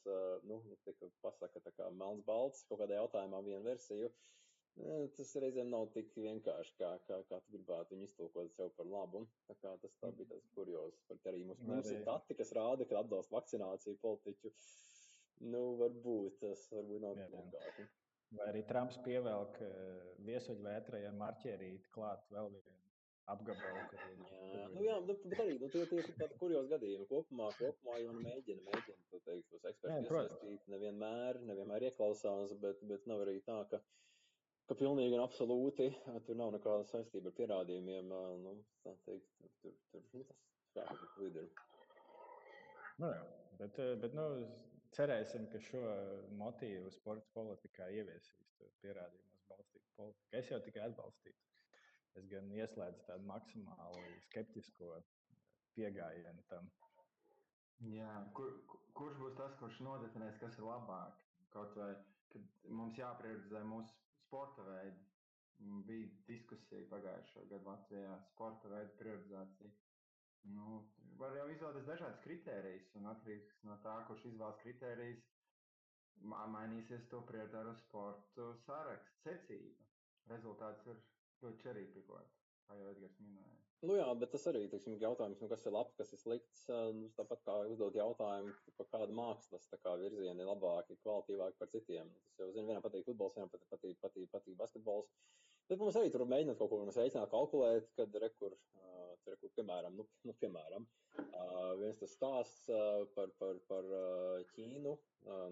nu, tika pasaka tā kā melns balts kaut kādā jautājumā vienu versiju. Tas reizēm nav tik vienkārši, kā, kā, kā tu gribētu viņu iztulkot sev par labu. Tā kā tas tā bija tas kurjos, par arī mums, mums ir dati, kas rāda, ka atbalsta vakcināciju politiķu. Uh, Nu, varbūt tas varbūt nav vienkārši. Vai arī Trumps pievelk eh, viesuļvētrai ar marķierīti klāt vēl vienu apgabalu. Kad, jā, nu, jā nu, bet arī nu, tie, tie ir tādi kurjos gadījumi. Kopumā, kopumā jau mēģina, mēģina to teikt, tos ekspertus iesaistīt. Nevienmēr, nevienmēr ieklausās, bet, bet nav arī tā, ka, ka pilnīgi un absolūti tur nav nekāda saistība ar pierādījumiem. Nu, tā teikt, tur, tur, nu, tas, kā ir. Nu, jā, bet, bet nu, cerēsim, ka šo motīvu sporta politikā ieviesīs pierādījumos balstītu politiku. Es jau tikai atbalstītu. Es gan ieslēdzu tādu maksimāli skeptisko pieejamību tam. Jā, kur, kurš būs tas, kurš nodefinēs, kas ir labāk? Kaut vai mums jāprioritizē mūsu sporta veidi. Bija diskusija pagājušā gada Latvijā sporta veidu prioritizācija. Nu, var jau izvēlēties dažādas kritērijas, un atkarīgs no tā, kurš izvēlas kritērijas, mainīsies to prioritāro sportu saraksts, secība. Rezultāts ir ļoti čerīpikot, kā jau Edgars minēja. Nu jā, bet tas arī ir jautājums, nu, kas ir labs, kas ir slikts. Nu, tāpat kā uzdot jautājumu, par kādu mākslas kā virzienu ir labāki, kvalitīvāki par citiem. Tas jau, zinu, vienam patīk futbols, vienam patīk, patīk, patīk, patīk basketbols. Bet mums arī tur mēģināt kaut ko reiķināt, kalkulēt, kad rekur, uh, rekur piemēram, nu, nu, piemēram viens tas stāsts par, par, par Ķīnu.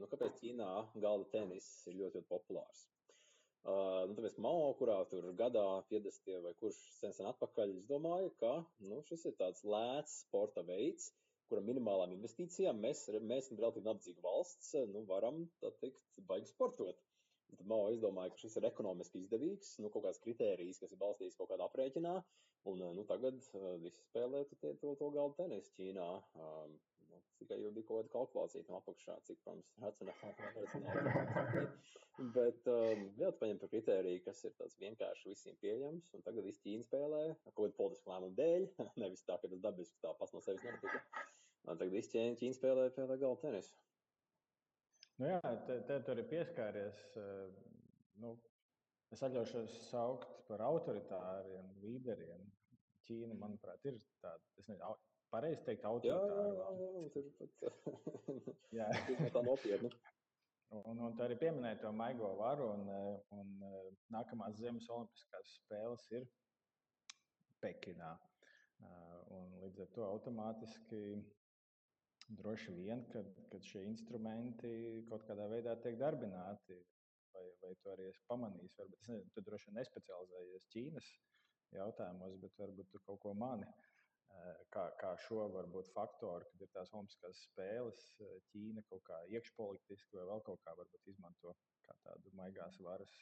Nu, kāpēc Ķīnā galda tenis ir ļoti, ļoti populārs? Uh, nu, tāpēc Mao, kurā tur gadā 50 vai kurš sen sen atpakaļ, es domāju, ka nu, šis ir tāds lēts sporta veids, kura minimālām investīcijām mēs, mēs relatīvi nabadzīga valsts, nu, varam, tā teikt, baigi sportot. Tad Mao izdomāja, ka šis ir ekonomiski izdevīgs, nu, kaut kāds kritērijs, kas ir balstīts kaut kādā aprēķinā, un nu, tagad uh, visi spēlē to, to, galdu tenisu Ķīnā. Um, nu, tikai jau bija kaut kāda kalkulācija tam apakšā, cik, protams, racionāli. Bet, um, jā, tu paņem par kritēriju, kas ir tāds vienkārši visiem pieejams, un tagad visi Ķīna spēlē kaut kādu politisku lēmumu dēļ, nevis tā, ka tas dabiski tā pats no sevis notika. Tagad visi Ķīna spēlē pie tā galda tenisu. Nu jā, te, te tur ir pieskāries. Eh, nu, es atļaušos saukt par autoritāriem līderiem. Ķīna, manuprāt, ir tāda, es nezinu, pareizi teikt, autoritāra valsts. Tur pat jā. tā nopietni. Un, un tā arī pieminēja to maigo varu, un, eh, un eh, nākamās Ziemas Olimpiskās spēles ir Pekinā. Un līdz ar to automātiski droši vien, kad, kad šie instrumenti kaut kādā veidā tiek darbināti, vai, vai tu arī esi pamanījis, varbūt es nezinu, tu droši vien nespecializējies Ķīnas jautājumos, bet varbūt tu kaut ko mani. Kā, kā šo varbūt faktoru, kad ir tās olimpiskās spēles, Ķīna kaut kā iekšpolitiski vai vēl kaut kā varbūt izmanto kā tādu maigās varas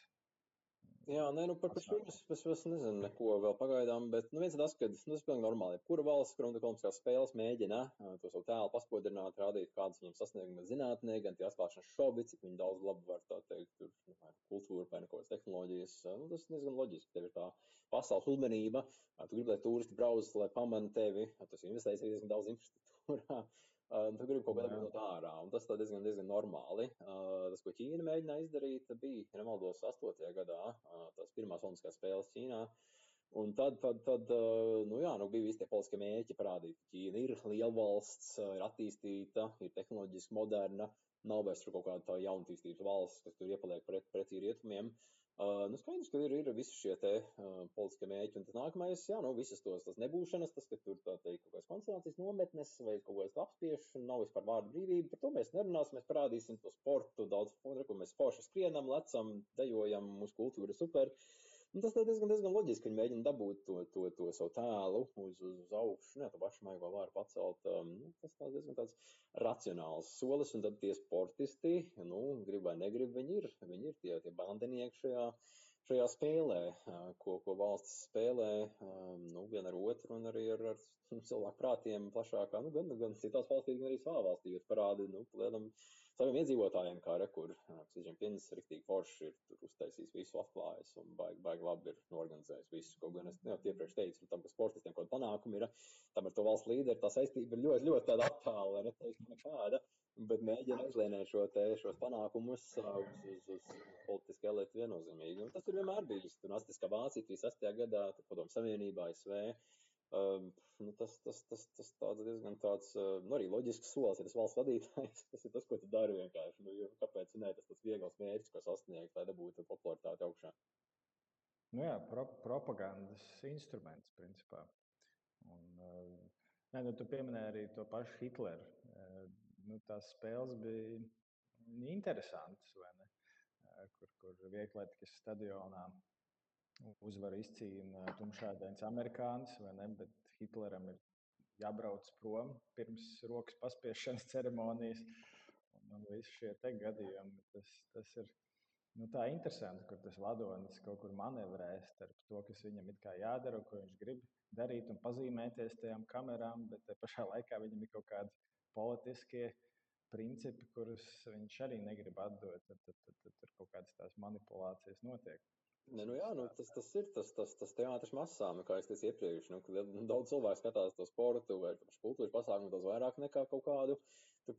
Jā, nē, nu par, par šo es, es, es nezinu neko vēl pagaidām, bet nu, viens ir tas, ka nu, tas ir pilnīgi normāli. Kura valsts, olimpiskās spēles mēģina to savu tēlu paspodrināt, rādīt, kādas viņam sasniegumi zinātnē, gan tie atklāšanas šobi, cik viņi daudz labu var tā teikt, tur, nu, vai kultūra, vai kaut kādas tehnoloģijas. Nu, tas diezgan loģiski. Tev ir tā pasaules uzmanība, tu gribi, lai turisti brauc, lai pamana tevi, tas investējas diezgan daudz infrastruktūrā. Uh, tu gribi kaut kādā veidā no ārā, un tas diezgan, diezgan normāli. Uh, tas, ko Ķīna mēģināja izdarīt, bija, ja nemaldos, 8. gadā, uh, tās pirmās Olimpiskās spēles Ķīnā. Un tad, tad, tad nu jā, nu bija visi tie politiskie mērķi parādīt, ka Ķīna ir liela valsts, ir attīstīta, ir tehnoloģiski moderna, nav vairs kaut kāda tā jaunatīstības valsts, kas tur iepaliek pret, pretī rietumiem. Uh, nu, skaidrs, ka ir, ir visi šie te politiskie mēķi, un tas nākamais, jā, nu, visas tos, tas nebūšanas, tas, ka tur tā teikt kaut kādas koncentrācijas nometnes vai kaut kādas apspiešana, nav vispār vārdu brīvība, par to mēs nerunāsim, mēs parādīsim to sportu, daudz, ko mēs forši skrienam, lecam, dejojam, mūsu kultūra super. Uh, Un nu, tas diezgan, diezgan loģiski. Viņi mēģina dabūt to, to, to savu tēlu uz, uz, uz augšu, ne, to pašu maigo vāru pacelt. Um, nu, tas tā diezgan tāds racionāls solis, un tad tie sportisti, nu, grib vai negrib, viņi ir, viņi ir tie, tie bandinieki šajā, šajā spēlē, ko, ko valsts spēlē, um, nu, vien ar otru un arī ar, ar cilvēku prātiem plašākā, nu, gan, gan citās valstīs, gan arī savā valstī, jo parādi, nu, lielam saviem iedzīvotājiem, kā rekur, Ksiģiņpins riktīgi forši ir tur uztaisījis visu atklājis un baigi, baigi labi ir norganizējis visu. Kaut gan es jau iepriekš teicu, tam, ka sportistiem kaut kāda panākuma ir, tam ar to valsts līderi tā saistība ir ļoti, ļoti tāda attāla, lai neteiktu nekāda, bet mēģina uzlēnēt šo te, šos panākumus uz, uz, uz politiski elitu viennozīmīgi. Un tas ir vienmēr bijis. Tur nastiskā Vācija 36. gadā, tur padomu savienībā, SV. Um, nu, tas, tas, tas, tas tāds diezgan tāds, nu, arī loģisks solis, ja tas valsts vadītājs, tas ir tas, ko tu dari vienkārši. Nu, jo, kāpēc ne, tas tas viegls mērķis, ko sasniegt, lai dabūtu popularitāti augšā. Nu jā, pro, propagandas instruments, principā. Un, uh, nē, nu, tu pieminēji arī to pašu Hitleru. Nu, tās spēles bija interesantas, vai ne? Kur, kur vieglietīgas stadionā uzvaru izcīna tumšādains amerikānis, vai ne? Bet Hitleram ir jābrauc prom pirms rokas paspiešanas ceremonijas. Un, un visi šie gadījumi, tas, tas ir nu, tā interesanti, kur tas vadonis kaut kur manevrē starp to, kas viņam ir jādara, ko viņš grib darīt un pazīmēties tajām kamerām, bet te pašā laikā viņam ir kaut kādi politiskie principi, kurus viņš arī negrib atdot. Tad, tad, tad, tad tur kaut kādas tās manipulācijas notiek. Ne, nu jā, nu, tas, tas ir tas, tas, tas teātris masām, kā es teicu iepriekš. Nu, daudz cilvēku skatās to sportu vai kultūras pasākumu daudz vairāk nekā kaut kādu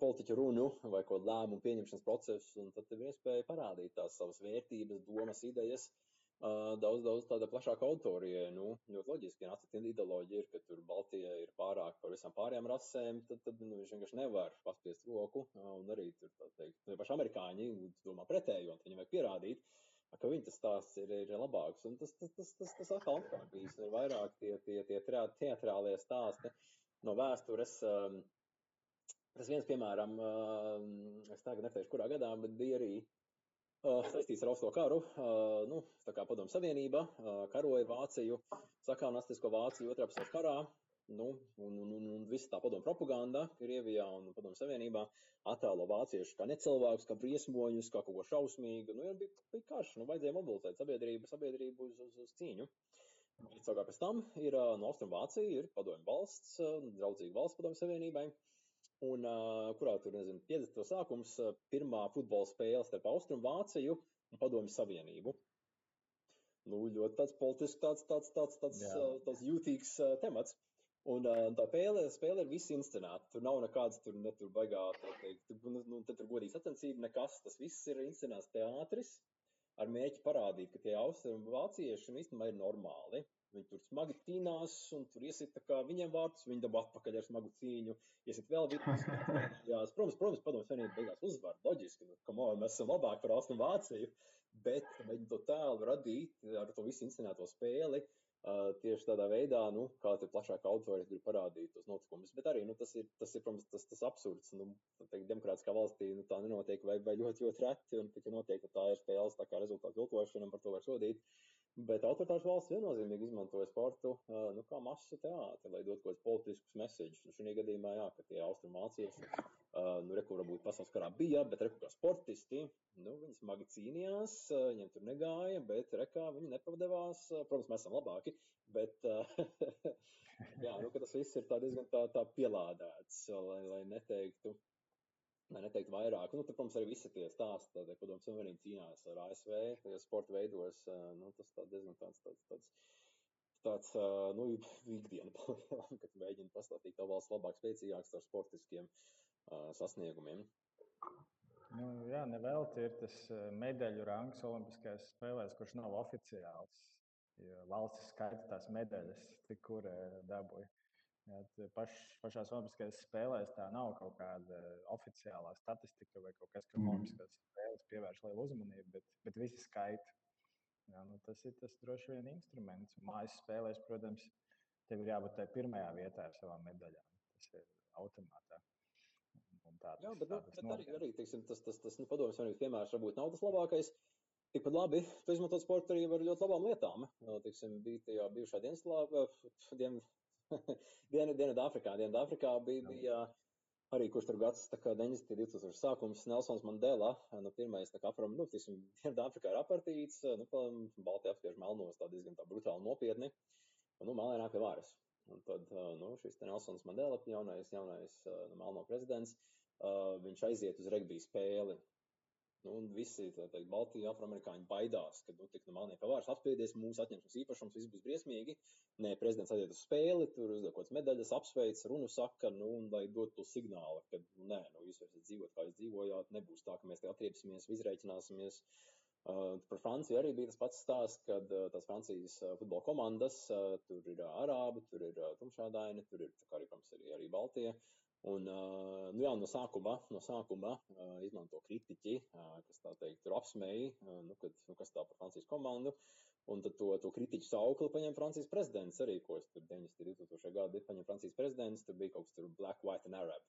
politiķu runu vai kaut kādu lēmumu pieņemšanas procesu. Un tad ir iespēja parādīt tās savas vērtības, domas, idejas. Uh, daudz, daudz tāda plašāka autorija. Nu, ļoti loģiski, ja nāca ideoloģija, ir, ka tur Baltija ir pārāk par visām pārējām rasēm, tad, tad nu, viņš vienkārši nevar paspiest roku. Uh, un arī tur, tā teikt, paši amerikāņi domā pretējo, un viņiem vajag pierādīt. Uh, ka viņa tas stāsts ir, ir labāks. Un tas, tas, tas, tas, tas atkal atkārtojas. Ir vairāk tie, tie, tie teatrālie stāsti no vēstures. Um, tas viens, piemēram, um, es tagad neteikšu, kurā gadā, bet bija arī uh, saistīts ar Austo karu. Uh, nu, tā kā Padomu Savienība uh, karoja Vāciju, sakānastisko Vāciju otrā pasaules karā. Nu, un, un, un, un visa tā padomu propaganda Krievijā un Padomu Savienībā attēlo vāciešus kā necilvēkus, kā briesmoņus, kā kaut ko šausmīgu. Nu, ja bija, bija karš, nu, vajadzēja mobilizēt sabiedrību, sabiedrību uz, uz, uz cīņu. Savukārt pēc tam ir no Austrumvācija, ir padomju valsts, draudzīga valsts Padomu Savienībai, un kurā tur, nezinu, 50. sākums, pirmā futbola spēle starp Austrumvāciju un Padomju Savienību. Nu, ļoti tāds politisks, tāds, tāds, tāds, tāds, tāds jūtīgs temats. Un tā spēle, spēle ir visi inscenēta. Tur nav nekādas, tur netur baigā, tā teikt, tur, nu, nu tur godīgi sacensība, nekas. Tas viss ir inscenēts teātris ar mēģi parādīt, ka tie austrumu vācieši nu, īstenībā ir normāli. Viņi tur smagi cīnās, un tur iesit kā viņiem vārtus, viņi dabū atpakaļ ar smagu cīņu, iesit vēl vitus. Jā, protams, protams, padomus vienīgi beigās uzvar, loģiski, nu, on, mēs esam labāki par austrumu Vāciju, bet mēģina to tēlu radīt ar to visu inscenēto spēli. Uh, Uh, tieši tādā veidā, nu, kā te plašāk autori grib parādīt tos notikumus. Bet arī, nu, tas ir, tas ir, protams, tas, tas absurds. Nu, teikt, demokrātiskā valstī, nu, tā nenotiek vai, vai ļoti, ļoti reti, un, ja notiek, tad tā ir spēles, tā kā rezultātu viltošana, par to var sodīt. Bet autoritārs valsts viennozīmīgi izmantoja sportu uh, nu, kā masu teātri, lai dotu kaut kādus politiskus mēsīčus. Nu, šajā gadījumā, jā, ka tie austrumācieši Uh, nu, rekur varbūt pasaules karā bija, bet rekur kā sportisti, nu, viņi smagi cīnījās, uh, viņiem tur negāja, bet rekā viņi nepadevās. Uh, protams, mēs esam labāki, bet uh, jā, nu, tas viss ir tā diezgan tā, tā pielādēts, lai, lai neteiktu. Lai neteiktu vairāk, nu, tad, protams, arī visi tie stāsti, tad, padomu savienība cīnās ar ASV, tajos sporta veidos, nu, tas tā diezgan tāds, tāds, tāds, tāds nu, ikdiena palielam, kad mēģina pastāstīt to valsts labāk, spēcīgāks ar sportiskiem uh, sasniegumiem. Nu, jā, nevelti ir tas medaļu rangs Olimpiskajās spēlēs, kurš nav oficiāls. Valsts skaita tās medaļas, cik kur dabūja. Paš, pašās Olimpiskajās spēlēs tā nav kaut kāda oficiālā statistika vai kaut kas, kam mm. Olimpiskās spēles pievērš lielu uzmanību, bet, bet visi skaita. Jā, nu, tas ir tas droši vien instruments. Mājas spēlēs, protams, tev ir jābūt tajā pirmajā vietā ar savām medaļām. Tas ir automātā. Tā, Jā, bet, nu, bet arī, arī teiksim, tas, tas, tas nu, padomjas vienības piemērs varbūt nav tas labākais. Tikpat labi, tu izmantot sportu arī ar ļoti labām lietām. Tiksim, bija tajā bijušā Dienaslāvā, dien, dien, Dienvidāfrikā. Dienvidāfrikā bija, bija arī kurš tur gads, tā kā 90. 2000 sākums, Nelsons Mandela, nu, pirmais, tā kā apram, nu, tiksim, Dienvidāfrikā ir apartīts, nu, Baltija apspiež melnos tā diezgan tā brutāli nopietni, un, nu, melnā pie varas. Un tad, nu, šis te Nelsons Mandela, jaunais, jaunais, nu, melno prezidents, uh, viņš aiziet uz regbija spēli. Nu, un visi teikt, Baltijas afroamerikāņi baidās, ka nu, tik no malniem pavārs apspiedies, mūsu atņems mums īpašums, viss būs briesmīgi. Nē, prezidents aiziet uz spēli, tur uzdod kaut kādas medaļas, apsveic, runu saka, nu, un lai dotu to signālu, ka, nu, nē, nu, jūs varat dzīvot, kā jūs dzīvojāt, nebūs tā, ka mēs te atriepsimies, izreikināsimies. Uh, par Franciju arī bija tas pats stāsts, kad uh, tās Francijas uh, futbola komandas, uh, tur ir uh, arābi, tur ir uh, tumšādaini, tur ir, kā arī, protams, arī, arī Baltija. Un, nu jā, no sākuma, no sākuma izmanto kritiķi, kas tā teikt, tur apsmēja, nu, kad, nu, kas tā par Francijas komandu. Un tad to, to kritiķu saukli paņem Francijas prezidents arī, ko es tur 90. 2000. gadi paņem Francijas prezidents, tur bija kaut kas tur Black, White and Arab.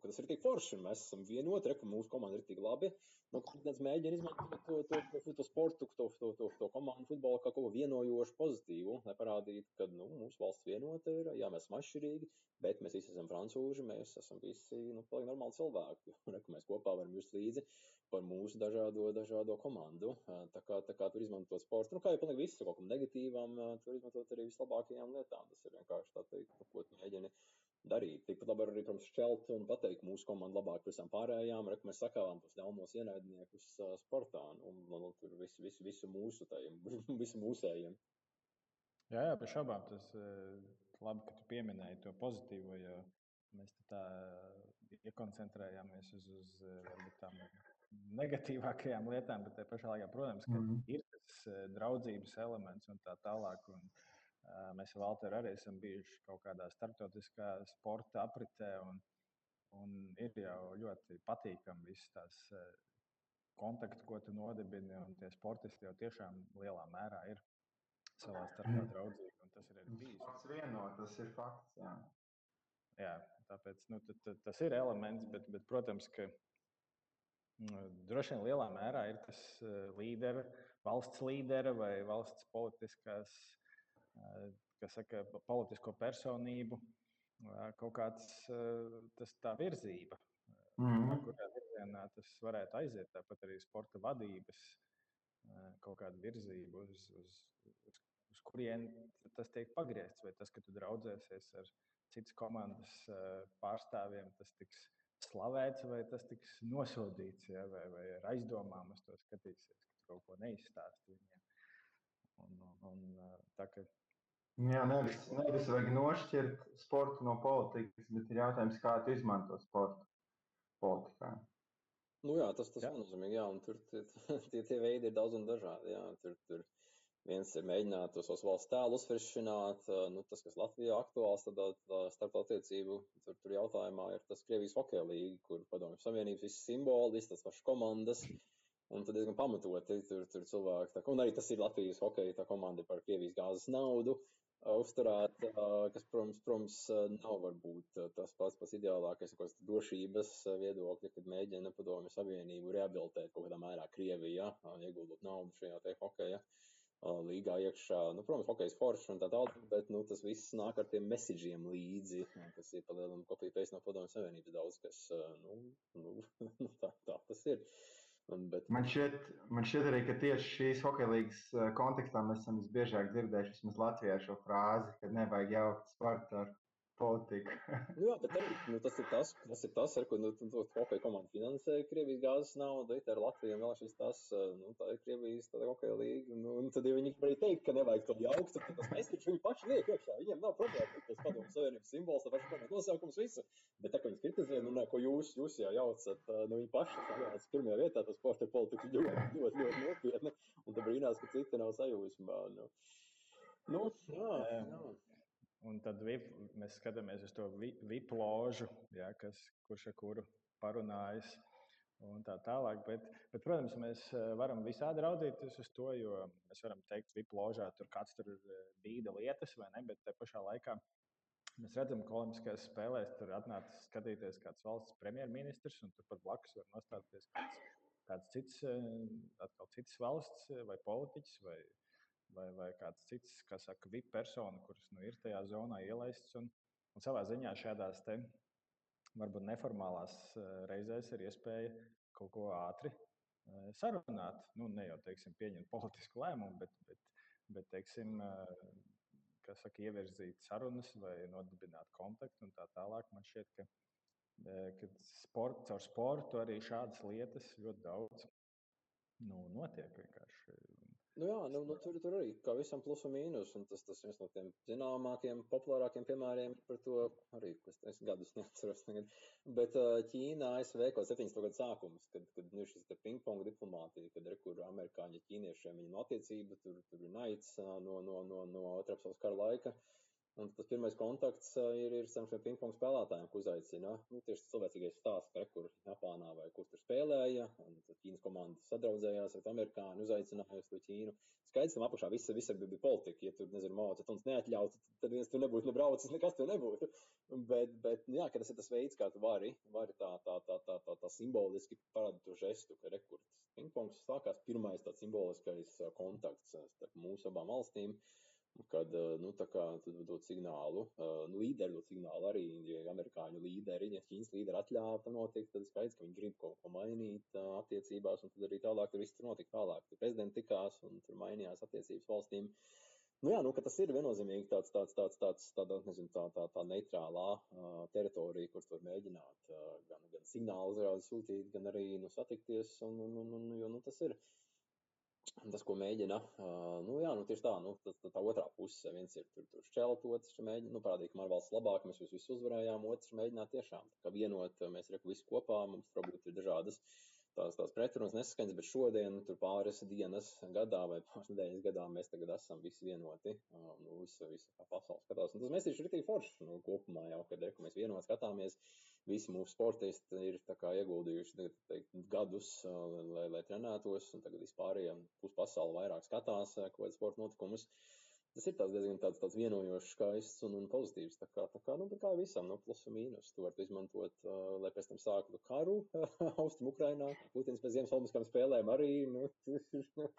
Ka tas ir tik forši, un mēs esam vienoti, ka mūsu komanda ir tik labi. Nu, Kāds mēģina izmantot to, to, to, to sportu, to, to, to, to komandu futbolu kā kaut ko vienojošu, pozitīvu, lai parādītu, ka nu, mūsu valsts vienota ir, jā, mēs esam atšķirīgi, bet mēs visi esam francūži, mēs esam visi nu, normāli cilvēki. Re, mēs kopā varam just līdzi par mūsu dažādo, dažādo komandu. Tā kā, tā kā tur izmantot sportu, nu, kā jau pilnīgi visu kaut kam negatīvam, tur izmantot arī vislabākajām lietām. Tas ir vienkārši tā teikt, nu, ko tu mēģini darīt. Tikpat labi arī, protams, šķelt un pateikt mūsu komandu labāk par visām pārējām, re, mēs sakāvām tos ļaunos ienaidniekus uh, sportā un, un, un tur visu, visu, visu mūsu tajiem, visu mūsējiem. Jā, jā, bez šaubām tas labi, ka tu pieminēji to pozitīvo, jo mēs tā iekoncentrējāmies uz, uz varbūt, tām negatīvākajām lietām, bet tajā pašā laikā, protams, ka mm -hmm. ir tas draudzības elements un tā tālāk. Un, Mēs ar Valteru arī esam bijuši kaut kādā starptautiskā sporta apritē, un, un ir jau ļoti patīkami visas tās kontakti, ko tu nodibini. Un tie sportisti jau tiešām lielā mērā ir savā starpā draudzīgi. Tas ir arī bijis. Tas vieno, tas ir fakts. Jā, jā tāpēc nu, t, t, tas ir elements, bet, bet protams, ka nu, droši vien lielā mērā ir tas līdera, valsts līdera vai valsts politiskās saka, politisko personību, kaut kāds tas tā virzība, mm -hmm. kurā virzienā tas varētu aiziet. Tāpat arī sporta vadības kaut kāda virzība, uz, uz, uz, uz kurien tas tiek pagriezts. Vai tas, ka tu draudzēsies ar citas komandas pārstāvjiem, tas tiks slavēts, vai tas tiks nosodīts, ja, vai, vai ar aizdomām uz to skatīsies, ka tu kaut ko neizstāsti viņiem. Un, un, tā, ka Jā, nevis, nevis vajag nošķirt sportu no politikas, bet ir jautājums, kā tu izmanto sportu politikā. Nu jā, tas tas viennozīmīgi, jā, un tur tie, tie, tie veidi ir daudz un dažādi, jā, tur, tur viens ir mēģināt to savus valsts tēlu uzfrišināt, nu, tas, kas Latvijā aktuāls, tad starp attiecību, tur, tur jautājumā ir tas Krievijas hokeja līga, kur padomju savienības visi simboli, tas pašas komandas, Un tad diezgan pamatoti tur, tur cilvēki. Tā, un arī tas ir Latvijas hokeja komanda par Krievijas gāzes naudu uzturēt, kas, protams, protams, nav varbūt tas pats pats ideālākais, kas drošības viedokļa, kad mēģina padomju savienību rehabilitēt kaut kādā mērā Krievijā, ieguldot naudu šajā te hokeja līgā iekšā. Nu, protams, hokejs foršs un tā tālāk, bet nu, tas viss nāk ar tiem mesiģiem līdzi, kas ir palielam kopija pēc no padomju savienības daudz, kas, nu, nu tā, tā tas ir. Uh, Un, bet... man, šķiet, man šķiet arī, ka tieši šīs hokeja līnijas eh, kontekstā mēs esam visbiežāk dzirdējuši Latvijā šo frāzi, ka nevajag jaukt sportu ar politika. nu, jā, bet arī, nu, tas ir tas, tas ir tas, ar ko nu, hokeja komanda finansē Krievijas gāzes naudu, it ar Latviju vēl šis tas, nu, tā ir Krievijas tāda hokeja līga, nu, un tad, ja viņi arī teikt, ka nevajag to jaukt, tad tas mēs taču viņi paši liek iekšā, viņiem nav problēma, tas padomu savienības simbols, tā paša komanda nosaukums, visu, bet tā, ka viņi kritizē, nu, ne, ko jūs, jūs jau jaucat, nu, viņi paši sajauc pirmajā vietā, tas sporta politika ļoti, ļoti, ļoti nopietni, un tad brīnās, ka citi nav sajūsmā, nu. Nu, jā, jā. Un tad VIP, mēs skatāmies uz to VIP ložu, ja, kas, kurš ar kuru parunājas. Un tā tālāk, bet, bet, protams, mēs eh, varam visādi raudzīties uz to, jo mēs varam teikt, ka VIP ložā tur kāds tur eh, bīda lietas, vai ne? Bet te pašā laikā mēs redzam, ka Olimpiskajās spēlēs tur atnāca skatīties kāds valsts premjerministrs, un turpat blakus var nostāties kāds, kāds cits, eh, atkal cits valsts vai politiķis vai vai, vai kāds cits, kas saka, VIP persona, kuras nu, ir tajā zonā ielaists. Un, un savā ziņā šādās te, varbūt neformālās eh, reizēs ir iespēja kaut ko ātri eh, sarunāt. Nu, ne jau teiksim, pieņemt politisku lēmumu, bet, bet, bet teiksim, eh, kas saka, ievirzīt sarunas vai nodibināt kontaktu un tā tālāk. Man šķiet, ka, ka sport, caur sportu arī šādas lietas ļoti daudz nu, notiek vienkārši. Nu jā, nu, nu, tur, tur arī kā visam plus un mīnus, un tas, tas viens no tiem zināmākiem, populārākiem piemēriem par to arī, kas es gadus neatceros tagad. Bet Ķīna, ASV kaut 70. gadu sākums, kad, kad nu, šis ping-pong diplomātija, kad ir kur amerikāņi ķīniešiem viņu attiecība, tur, tur ir naids no, no, no, no otrā pasaules kara laika. Un tas pirmais kontakts ir, ir šiem pingpong spēlētājiem, ko uzaicina. Nu, tieši tas cilvēcīgais stāsts, ka kur Japānā vai kur tur spēlēja, un tad Ķīnas komanda sadraudzējās ar amerikāņu, uzaicināja uz to Ķīnu. Skaidrs, tam apakšā viss, viss bija politika. Ja tur, nezinu, Mao Cetuns neatļautu, tad viens tur nebūtu nebraucis, nekas tur nebūtu. Bet, bet nu, jā, tas ir tas veids, kā tu vari, vari tā, tā, tā, tā, tā, tā simboliski parādīt to žestu, ka rekords pingpongs sākās pirmais tāds simboliskais kontakts starp mūsu abām valstīm. Uh, kad eh, nu, dod signālu, eh, nu, līderi dod signālu arī, amerikāņu līderi, ja Ķīnas līderi atļāva tam notikt, tad skaidrs, ka viņi grib kaut ko mainīt eh, attiecībās, un tad arī tālāk tur viss tur notika tālāk. Tur prezidenti tikās un tur mainījās attiecības valstīm. Nu, jā, nu, tas ir viennozīmīgi tāds, tāds, tāds, tāds tāda, nezinu, tā, tā, tā neitrālā uh, teritorija, kur tur mēģināt uh, gan, gan signālu uzrādi sūtīt, gan arī nu, satikties, un, un, un, un, jo nu, tas ir. Uh, tas, ko mēģina, uh, nu, jā, nu, tieši tā, nu, tā, tā, tā otrā puse, viens ir tur, tur šķelt, otrs mēģina, nu, parādīt, ka man valsts labāk, mēs visus uzvarējām, otrs mēģināt tiešām, tā kā vienot, mēs reku visi kopā, mums varbūt ir dažādas tās, tās pretrunas nesaskaņas, bet šodien tur pāris dienas gadā vai pāris nedēļas gadā mēs tagad esam visi vienoti, uh, nu, visa, visa pasaule skatās, un tas mēs ir rītīgi forši, nu, kopumā jau, kad reku mēs vienot skatāmies, visi mūsu sportisti ir ieguldījuši teikt, gadus, lai, lai trenētos, un tagad vispārējiem pus pasauli vairāk skatās kaut kādas sporta notikumus. Tas ir tāds diezgan tāds, tāds vienojošs, skaists un, un pozitīvs. Tā kā, tā kā, nu, kā visam, nu, plus un mīnus. To var izmantot, uh, lai pēc tam sāktu karu Austrum Ukrainā. Putins pēc Ziemas Olimpiskām spēlēm arī, nu,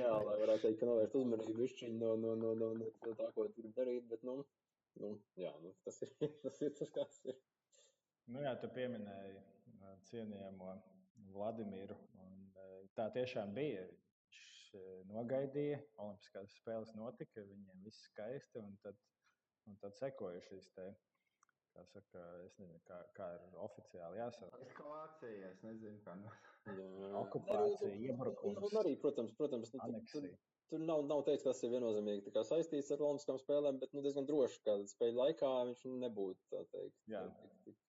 jā, lai varētu teikt, ka novērst uzmanību višķiņu no, no, no, no, no tā, ko grib darīt, bet, nu, nu jā, nu, tas ir tas, ir, tas kāds ir. Nu, jā, tu pieminēji cienījamo Vladimiru. Tā tiešām bija. Viņš nogaidīja, Olimpiskās spēles notika, viņiem viss skaisti. Un tad, un tad sekoja šis te, kā saka, es nezinu, kā, kā ir oficiāli jāsaka. Eskalācija, es nezinu, kā no. Okupācija, iebrukums. Un arī, protams, protams nu, tur, tur nav, nav teiks, tas ir viennozīmīgi saistīts ar Olimpiskām spēlēm, bet nu, diezgan droši, ka spēļu laikā viņš nebūtu tā teikt. Tik, tik,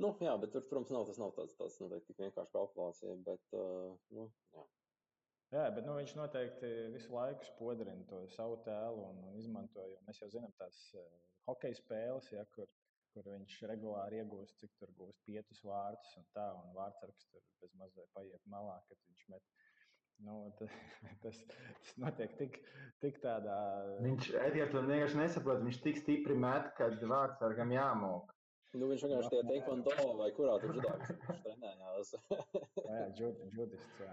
Nu, jā, bet tur, protams, nav, tas nav tāds, tāds noteikti tik vienkārši kalkulācija, bet, uh, nu, jā. Jā, bet nu, viņš noteikti visu laiku spodrina to savu tēlu un, un izmanto. Mēs jau zinām, tās uh, hokeja spēles, ja, kur, kur viņš regulāri iegūst, cik tur gūst piecus vārdus un tā, un vārdsargs tur bez mazliet paiet malā, kad viņš met. Nu, tas, tas notiek tik, tik tādā. Viņš, Edgars, to vienkārši nesaprot. Viņš tik stipri met, kad vārdsargam jāmok. Nu, viņš vienkārši tajā teikvando vai kurā tur judā viņš trenējās. jā, judists, jā.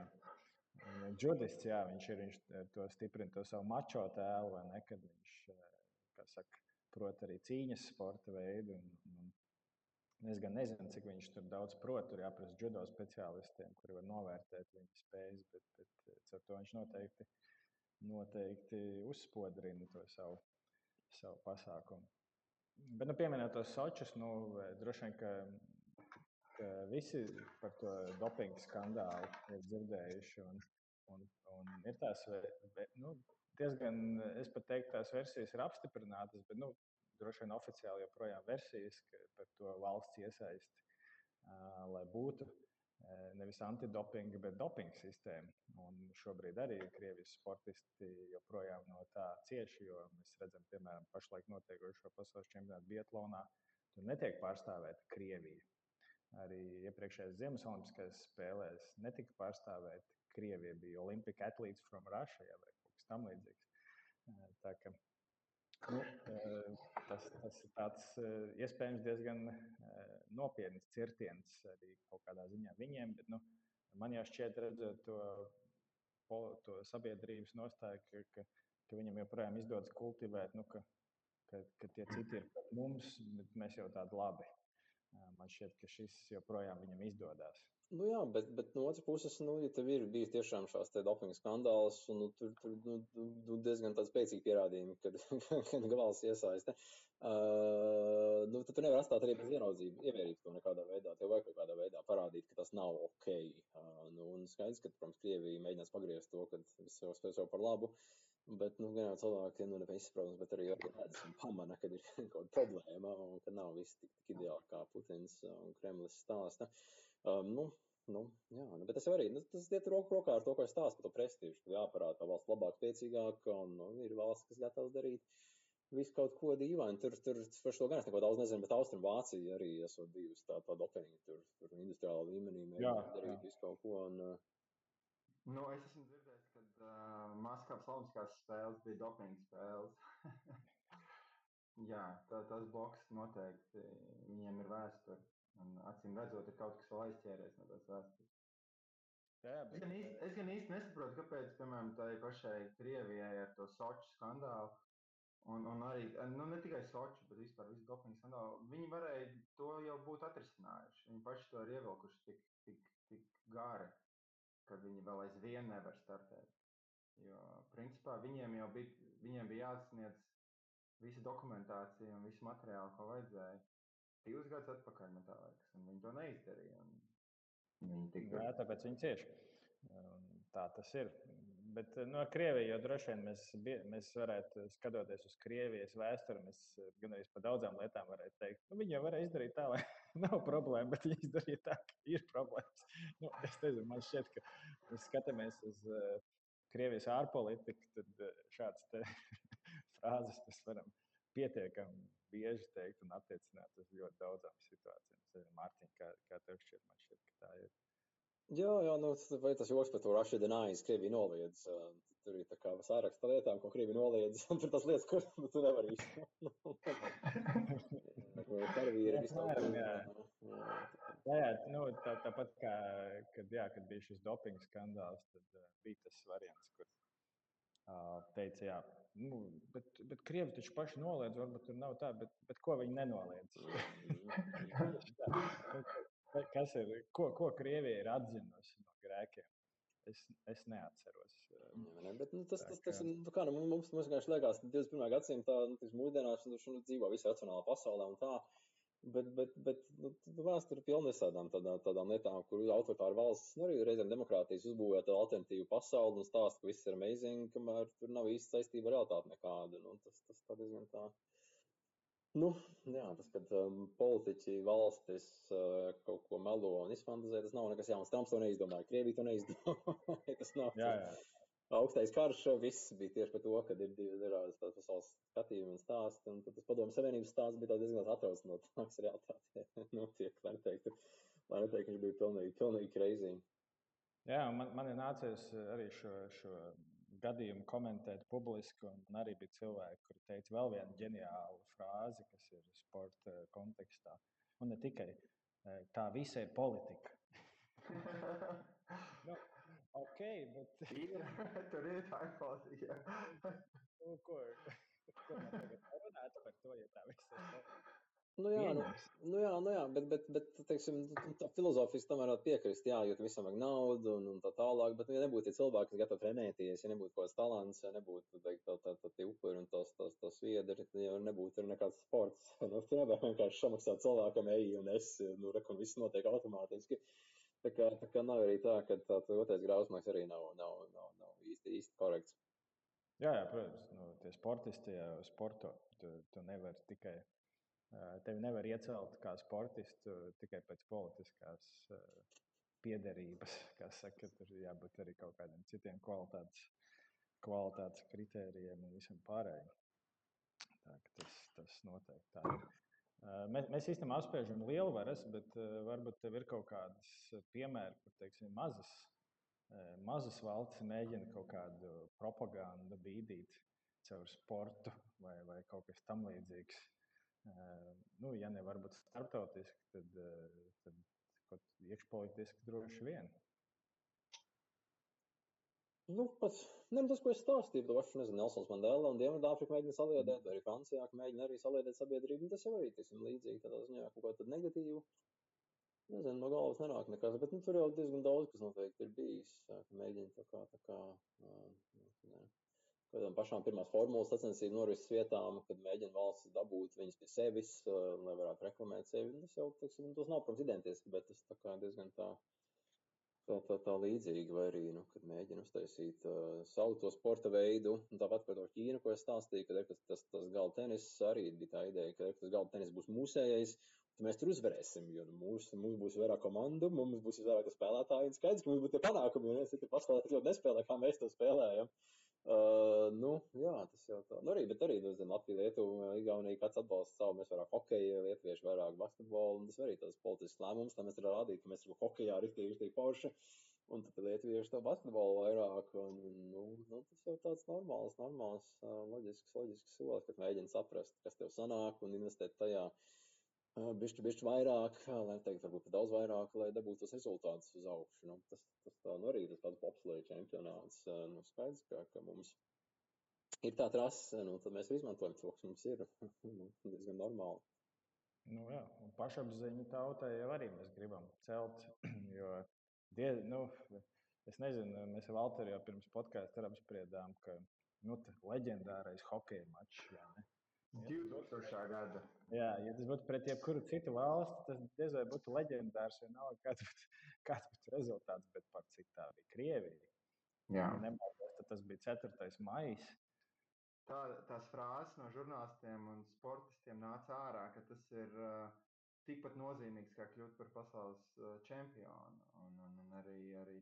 Judists, jā, viņš ir, viņš to stiprina to savu mačo tēlu, vai ne, kad viņš, kā saka, prot arī cīņas sporta veidu. Un, un es gan nezinu, cik viņš tur daudz prot, tur jāprasa judo speciālistiem, kuri var novērtēt viņa spējas, bet, bet ar to viņš noteikti, noteikti uzspodrina to savu, savu pasākumu. Bet, nu, pieminēt tos sočus, nu, droši vien, ka, ka visi par to dopingu skandālu ir dzirdējuši. Un, un, un ir tās nu, diezgan, es pat teiktu, tās versijas ir apstiprinātas, bet nu, droši vien oficiāli joprojām versijas par to valsts iesaisti, uh, lai būtu. Eh, nevis antidopinga, bet dopinga sistēma. Un šobrīd arī Krievijas sportisti joprojām no tā cieši, jo mēs redzam, piemēram, pašlaik notiekošo pasaules čempionātu Bietlānā. Tur netiek pārstāvēta Krievija. Arī iepriekšējās Ziemas Olimpiskajās spēlēs netika pārstāvēta Krievija. Bija Olimpic athletes from Russia vai kaut kas tamlīdzīgs. Eh, tā kā Nu, eh, tas, tas ir tāds eh, iespējams diezgan nopietns cirtiens arī kaut kādā ziņā viņiem. Bet, nu, man jau šķiet, redzot to, to sabiedrības nostāju, ka, ka, ka viņam joprojām izdodas kultivēt, nu, ka, ka, ka tie citi ir pret mums, bet mēs jau tādi labi. Man šķiet, ka šis joprojām viņam izdodas. Nu jā, bet, bet no otras puses, nu, ja tev ir bijis tiešām šāds dopinga skandāls, un nu, tur, tur nu, nu, diezgan tāds spēcīgi pierādījumi, kad, kad gavals iesaiste, uh, nu, tad tu nevari atstāt arī bez ieraudzību, ievērīt to nekādā veidā. Tev vajag kaut kādā veidā parādīt, ka tas nav ok. Uh, nu, un skaidrs, ka, protams, Krievija mēģinās pagriezt to, ka viss jau spēj sev par labu. Bet, nu, gan jau cilvēki, nu, nevis, protams, bet arī redz un pamana, kad ir kaut kāda problēma un ka nav viss tik, tik ideāli, kā Putins un Kremlis stāsta. Um, nu, nu, jā, nu, bet tas jau arī nu, tas iet roku rokā ar to, ko es stāstu par to prestižu. Tur jāparāda, ka valsts labāk, spēcīgāk, un nu, ir valsts, kas gatavs darīt visu kaut ko dīvainu. Tur, tur par šo gan es neko daudz nezinu, bet Austrum Vācija arī esot bijusi tā, tā dopinga tur, tur industriālā līmenī mēģināt darīt visu kaut ko. Un, uh... Nu, es esmu dzirdējis, ka Maskavas Olimpiskās spēles bija dopinga spēles. Jā, tā, tas boks noteikti viņiem ir vēsture. Acīm redzot, ir kaut kas vēl aizķēries no tās vēstures. Jā, bet... es, gan īsti, es gan īsti nesaprotu, kāpēc, piemēram, tai pašai Krievijai ar to Soču skandālu Un, un arī nu, ne tikai Sochi, bet vispār visu dopingu skandālu. Viņi varēja to jau būt atrisinājuši. Viņi paši to ir ievilkuši tik, tik, tik gari, ka viņi vēl aizvien nevar startēt. Jo, principā, viņiem jau bija, viņiem bija jāsniedz visa dokumentācija un visu materiālu, ko vajadzēja. Divus gadus atpakaļ, man liekas, un viņi to neizdarīja. Viņi tik... Jā, tāpēc viņi cieši. Tā tas ir. Bet no Krievijas jau droši vien mēs, mēs varētu, skatoties uz Krievijas vēsturi, mēs gan arī par daudzām lietām varētu teikt, ka nu, viņi jau varēja izdarīt tā, lai nav problēma, bet viņi izdarīja tā, ka ir problēmas. Nu, es nezinu, man šķiet, ka mēs skatāmies uz Krievijas ārpolitiku, tad uh, šādas frāzes mēs varam pietiekami bieži teikt un attiecināt uz ļoti daudzām situācijām. Mārtiņ, kā, kā tev šķiet, man šķiet, ka tā ir. Jā, jā, nu, vai tas joks par to Russia denies, Krievija noliedz. Tur ir tā kā sāraksta lietām, ko Krievija noliedz, un tur tas lietas, ko tu nevari īsti. Karavīri vispār. Jā, jā, jā nu, tā, tāpat kā, kad, jā, kad bija šis doping skandāls, tad uh, bija tas variants, kur uh, teica, jā, nu, bet, bet Krievi taču paši noliedz, varbūt tur nav tā, bet, bet ko viņi nenoliedz? Kas ir, ko, ko Krievija ir atzinusi no grēkiem? Es, es neatceros. Jā, ne, bet, nu, tas, tas, tas, nu, kā, nu, mums, mums vienkārši liekas, ka 21. gadsimtā nu, mūsdienās nu, nu, dzīvo visā racionālā pasaulē un tā. Bet, bet, bet nu, vēsture ir pilna visādām tādām, tādām lietām, kur autoritāra valsts, nu, arī reizēm demokrātijas uzbūvē tādu alternatīvu pasauli un stāsta, ka viss ir amazing, kamēr tur nav īsti saistība ar realitāti nekāda. Nu, tas, tas tā diezgan tā. Nu, jā, tas, kad um, politiķi valstis uh, kaut ko melo un izfantazē, tas nav nekas jauns. Trumps to neizdomāja, Krievija to neizdomāja. tas nav jā, jā. augstais karš, viss bija tieši par to, ka ir divi dažādas tās pasaules skatījumi un stāsti. Un tas padomu savienības stāsts bija diezgan atrauc no tā, kas realitātē notiek, lai neteiktu, lai neteiktu, viņš bija pilnīgi, pilnīgi crazy. Jā, man, man ir nācies arī šo, šo gadījumu komentēt publiski. Un arī bija cilvēki, kuri teica vēl vienu ģeniālu frāzi, kas ir sporta kontekstā. Un ne tikai tā visa ir politika. nu, ok, bet. Tur ir tā politika. nu, ko, ko man tagad runāt par to, ja tā visa ir? Nu jā, nu, nu jā, nu jā, bet, bet, bet teiksim, tā filozofiski tomēr var piekrist, jā, jo visam vajag naudu un, un tā tālāk, bet, nu, ja nebūtu tie cilvēki, kas gatavi trenēties, ja nebūtu kaut kāds talants, ja nebūtu, teikt, tā, tā, tā, tie upuri un tos, tos, tos viedri, jau nebūtu ir nekāds sports. Nu, tu nevar vienkārši samaksāt cilvēkam eju un es, nu, reku, un viss notiek automātiski. Tā kā, tā kā nav arī tā, ka tā otrais grausmaks arī nav, nav, nav, nav īsti, īsti korekts. Jā, jā, protams, nu, tie sportisti jau sporto, tu, tu nevari tikai Tevi nevar iecelt kā sportistu tikai pēc politiskās piederības. Kā saka, tur jābūt arī kaut kādiem citiem kvalitātes, kvalitātes kritērijiem un visam pārējiem. Tā, tas, tas noteikti tā ir. Mēs, mēs īstenībā apspiežam lielvaras, bet varbūt tev ir kaut kādas piemēri, kur teiksim, mazas, mazas valstis mēģina kaut kādu propagandu bīdīt caur sportu vai, vai kaut kas tam līdzīgs nu, ja ne varbūt starptautiski, tad, tad kaut iekšpolitiski droši vien. Nu, pats, ne, tas, ko es stāstīju, to pašu, nezinu, Nelsons Mandela un Dienvidāfrika mēģina saliedēt, vai arī Francijā, mēģina arī saliedēt sabiedrību, un tas jau arī, teiksim, līdzīgi tādā ziņā kaut ko tad negatīvu. Nezinu, no galvas nenāk nekas, bet nu, tur jau diezgan daudz, kas noteikti ir bijis, mēģina tā kā, tā kā, ne, kādām pašām pirmās formulas sacensību norises vietām, kad mēģina valsts dabūt viņas pie sevis, lai varētu reklamēt sevi. Tas jau, teiksim, tas nav, protams, identiski, bet tas tā kā diezgan tā, tā, tā, tā līdzīgi, vai arī, nu, kad mēģina uztaisīt uh, savu to sporta veidu, un tāpat par to Ķīnu, ko es stāstīju, kad tas, tas, tas galda tenis arī bija tā ideja, ka tas galda tenis būs mūsējais, tad mēs tur uzvarēsim, jo nu, mūs, mums būs vairāk komandu, mums būs vairāk spēlētāji, un skaidrs, ka mums būs tie panākumi, jo viens citi pasaulē ļoti nespēlē, kā mēs to spēlējam. Uh, nu, jā, tas jau tā. Nu, arī, bet arī, nu, zin, Latvija, Lietuva, Igaunija, kāds atbalsta savu, mēs vairāk hokeju, lietuvieši vairāk basketbolu, un tas arī tas politisks lēmums, tā mēs varam rādīt, ka mēs esam hokejā riktīgi, riktīgi forši, un tad lietuvieši to basketbolu vairāk, un, nu, nu, tas jau tāds normāls, normāls, loģisks, loģisks solis, kad mēģina saprast, kas tev sanāk, un investēt tajā bišķi, bišķi vairāk, lai teikt, varbūt daudz vairāk, lai dabūtu tos rezultātus uz augšu. Nu, tas, tas tā, nu, arī tas pats bobsleja čempionāts, nu, skaidrs, ka, ka mums ir tā trase, nu, tad mēs izmantojam to, kas mums ir, nu, diezgan normāli. Nu, jā, un pašapziņu tautai jau arī mēs gribam celt, jo, die, nu, es nezinu, mēs ar Valteru jau pirms podkāstu apspriedām, ka, nu, leģendārais hokeja mačs, jā, ne? 2000. gada. Jā, ja tas būtu pret jebkuru citu valsti, tas diez vai būtu leģendārs, vienalga, kāds būtu, kāds būtu rezultāts, bet par cik tā bija Krievija. Jā. Ja nemaldos, tas bija 4. maijs. Tā, tās frāzes no žurnālistiem un sportistiem nāca ārā, ka tas ir uh, tikpat nozīmīgs kā kļūt par pasaules čempionu. Un, un, un arī, arī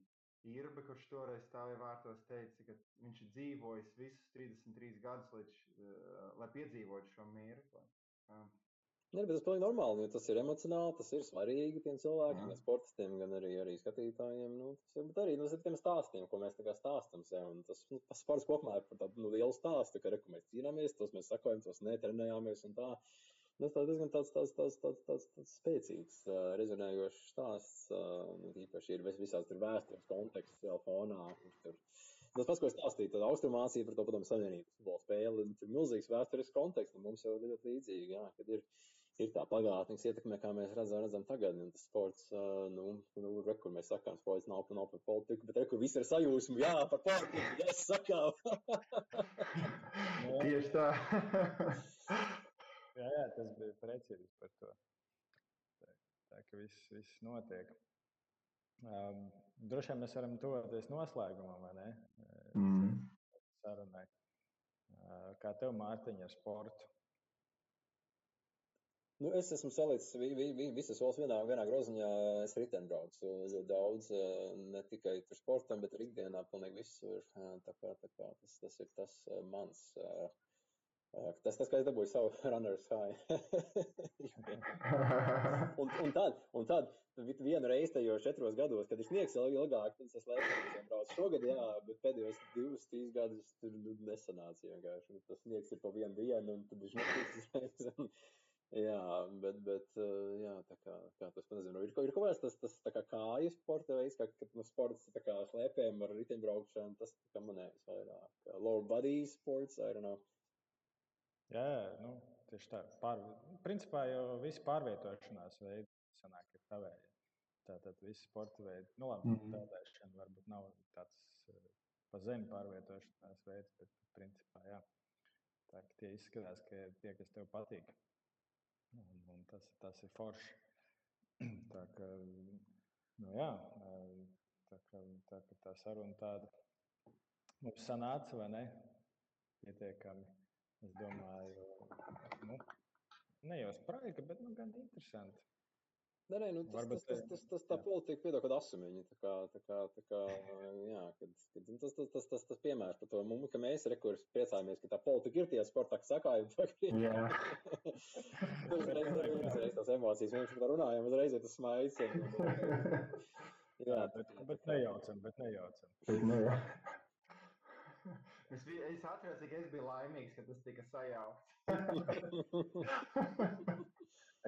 Irba, kurš toreiz stāvēja vārtos, teica, ka viņš ir dzīvojis visus 33 gadus, līdz, uh, lai piedzīvotu šo mirkli. Uh. Nē, bet tas ir pilnīgi normāli, jo tas ir emocionāli, tas ir svarīgi tiem cilvēkiem, gan sportistiem, gan arī, arī skatītājiem. Nu, tas ir, bet arī nu, tiem stāstiem, ko mēs stāstām sev. Tas nu, sports kopumā ir par tādu nu, lielu stāstu, ka, re, mēs cīnāmies, tos mēs sakojam, tos netrenējāmies un tā. Tas tā diezgan tāds, tāds, tāds, tāds, tāds, tāds spēcīgs, uh, rezonējošs stāsts. Uh, nu, īpaši ir vis, visāds tur vēstures konteksts vēl fonā. Tur. Tas pats, ko es stāstīju, tad Austrumācija par to padomu savienības futbola spēli, tur milzīgs vēstures konteksts, un mums jau ļoti līdzīgi, jā, kad ir, ir tā pagātnes ietekme, kā mēs redzam, redzam tagad, un tas sports, uh, nu, nu re, kur mēs sakām, sports nav, nav par politiku, bet re, kur viss ir sajūsmu, jā, par politiku, es sakām. Tieši tā. Jā, jā, tas bija precīzi par to. Tā, tā ka viss, viss notiek. Um, droši vien mēs varam tuvoties noslēgumam, vai ne? Mm. Sarunai. Uh, kā tev, Mārtiņa, ar sportu? Nu, es esmu salicis vi, vi, vi, visas valsts vienā, vienā groziņā. Es ritenbraucu ļoti daudz, ne tikai par sportam, bet arī ikdienā pilnīgi visur. Tā kā, tā kā tas, tas ir tas mans. Tas, tas, kā es dabūju savu runner's high. un, un tad, un tad vienu reizi tajos četros gados, kad ir sniegs vēl ilgāk, tad es lēkām braucu šogad, jā, bet pēdējos divus, trīs gadus tur nesanāca vienkārši. Tas sniegs ir pa vienu dienu, un tad viņš netiks. jā, bet, bet, jā, tā kā, kā tas, nezinu, ir, ir kaut kāds tas, tas tā kā kāju sporta veids, kā, kad nu, sports tā kā slēpēm ar riteņbraukšanu, tas, kā manējais vairāk. Lower body sports, I don't know. Jā, nu, tieši tā. Pār, principā jau visi pārvietošanās veidi sanāk ir tavēji. Tātad visi sporta veidi, nu labi, mm -hmm. peldēšana varbūt nav tāds uh, pa zemi pārvietošanās veids, bet principā jā. Tā, tie izskatās, ka ir tie, kas tev patīk. Un, un tas, tas ir forši. tā kā, nu jā, tā kā tā, kā tā saruna tāda mums sanāca, vai ne? Pietiekami Es domāju, nu, ne jau spraiga, bet nu, gan interesanti. Nē, nē, nu, tas, Varbūt, tas, tas, tas, tas tā politika piedod, kad asumiņi, tā kā, tā kā, tā kā, jā, kad, kad tas, tas, tas, tas, tas piemērs par to, mums, ka mēs rekurs priecājamies, ka tā politika ir tie sportā, kas sakājumi, tā kā, jā. uzreiz, uzreiz tās emocijas, mēs par to runājam, uzreiz ir tas smaids. Jā, bet, bet nejaucam, bet nejaucam. Bet nejaucam. Es, biju, es atceros, cik es biju laimīgs, kad tas tika sajaukts.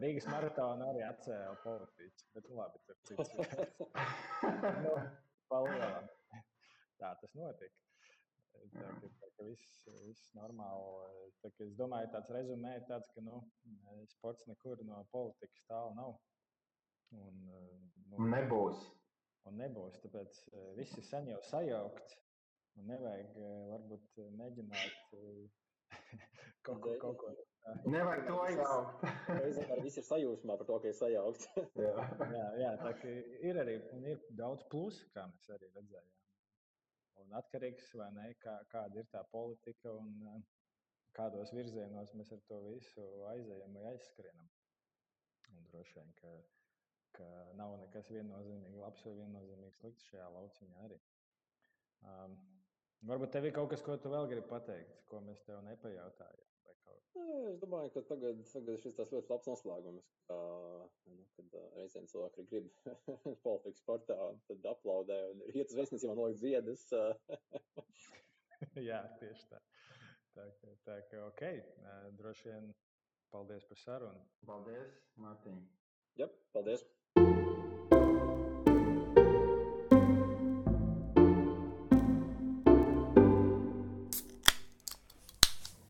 Rīgas maratona arī atcēla politiķi, bet labi, tur cits. nu, palielam. Tā tas notika. Tā, ka, tā, ka viss, viss normāli. Tā, es domāju, tāds rezumē ir tāds, ka nu, sports nekur no politikas tālu nav. Un, nu, nebūs. Un nebūs, tāpēc viss ir sen jau sajaukts. Un nevajag eh, varbūt eh, mēģināt eh, kaut ko, tādu. Nevajag to jaukt. Reizēm viss ir sajūsmā par to, ka ir sajaukt. jā, jā, jā tā ir arī ir daudz plusu, kā mēs arī redzējām. Un atkarīgs vai ne, kā, kāda ir tā politika un kādos virzienos mēs ar to visu aizējam vai aizskrienam. Un droši vien, ka, ka nav nekas viennozīmīgi labs vai viennozīmīgi slikts šajā lauciņā arī. Um, Varbūt tev ir kaut kas, ko tu vēl gribi pateikt, ko mēs tev nepajautājām. Es domāju, ka tagad, tagad šis tas ļoti labs noslēgums, ka, nu, kad reizēm cilvēki grib politikas sportā, tad aplaudē un iet uz vēstniecību un liek ziedus. Jā, tieši tā. Tā ka, tā ka ok, droši vien paldies par sarunu. Paldies, Mārtiņ. Jā, paldies.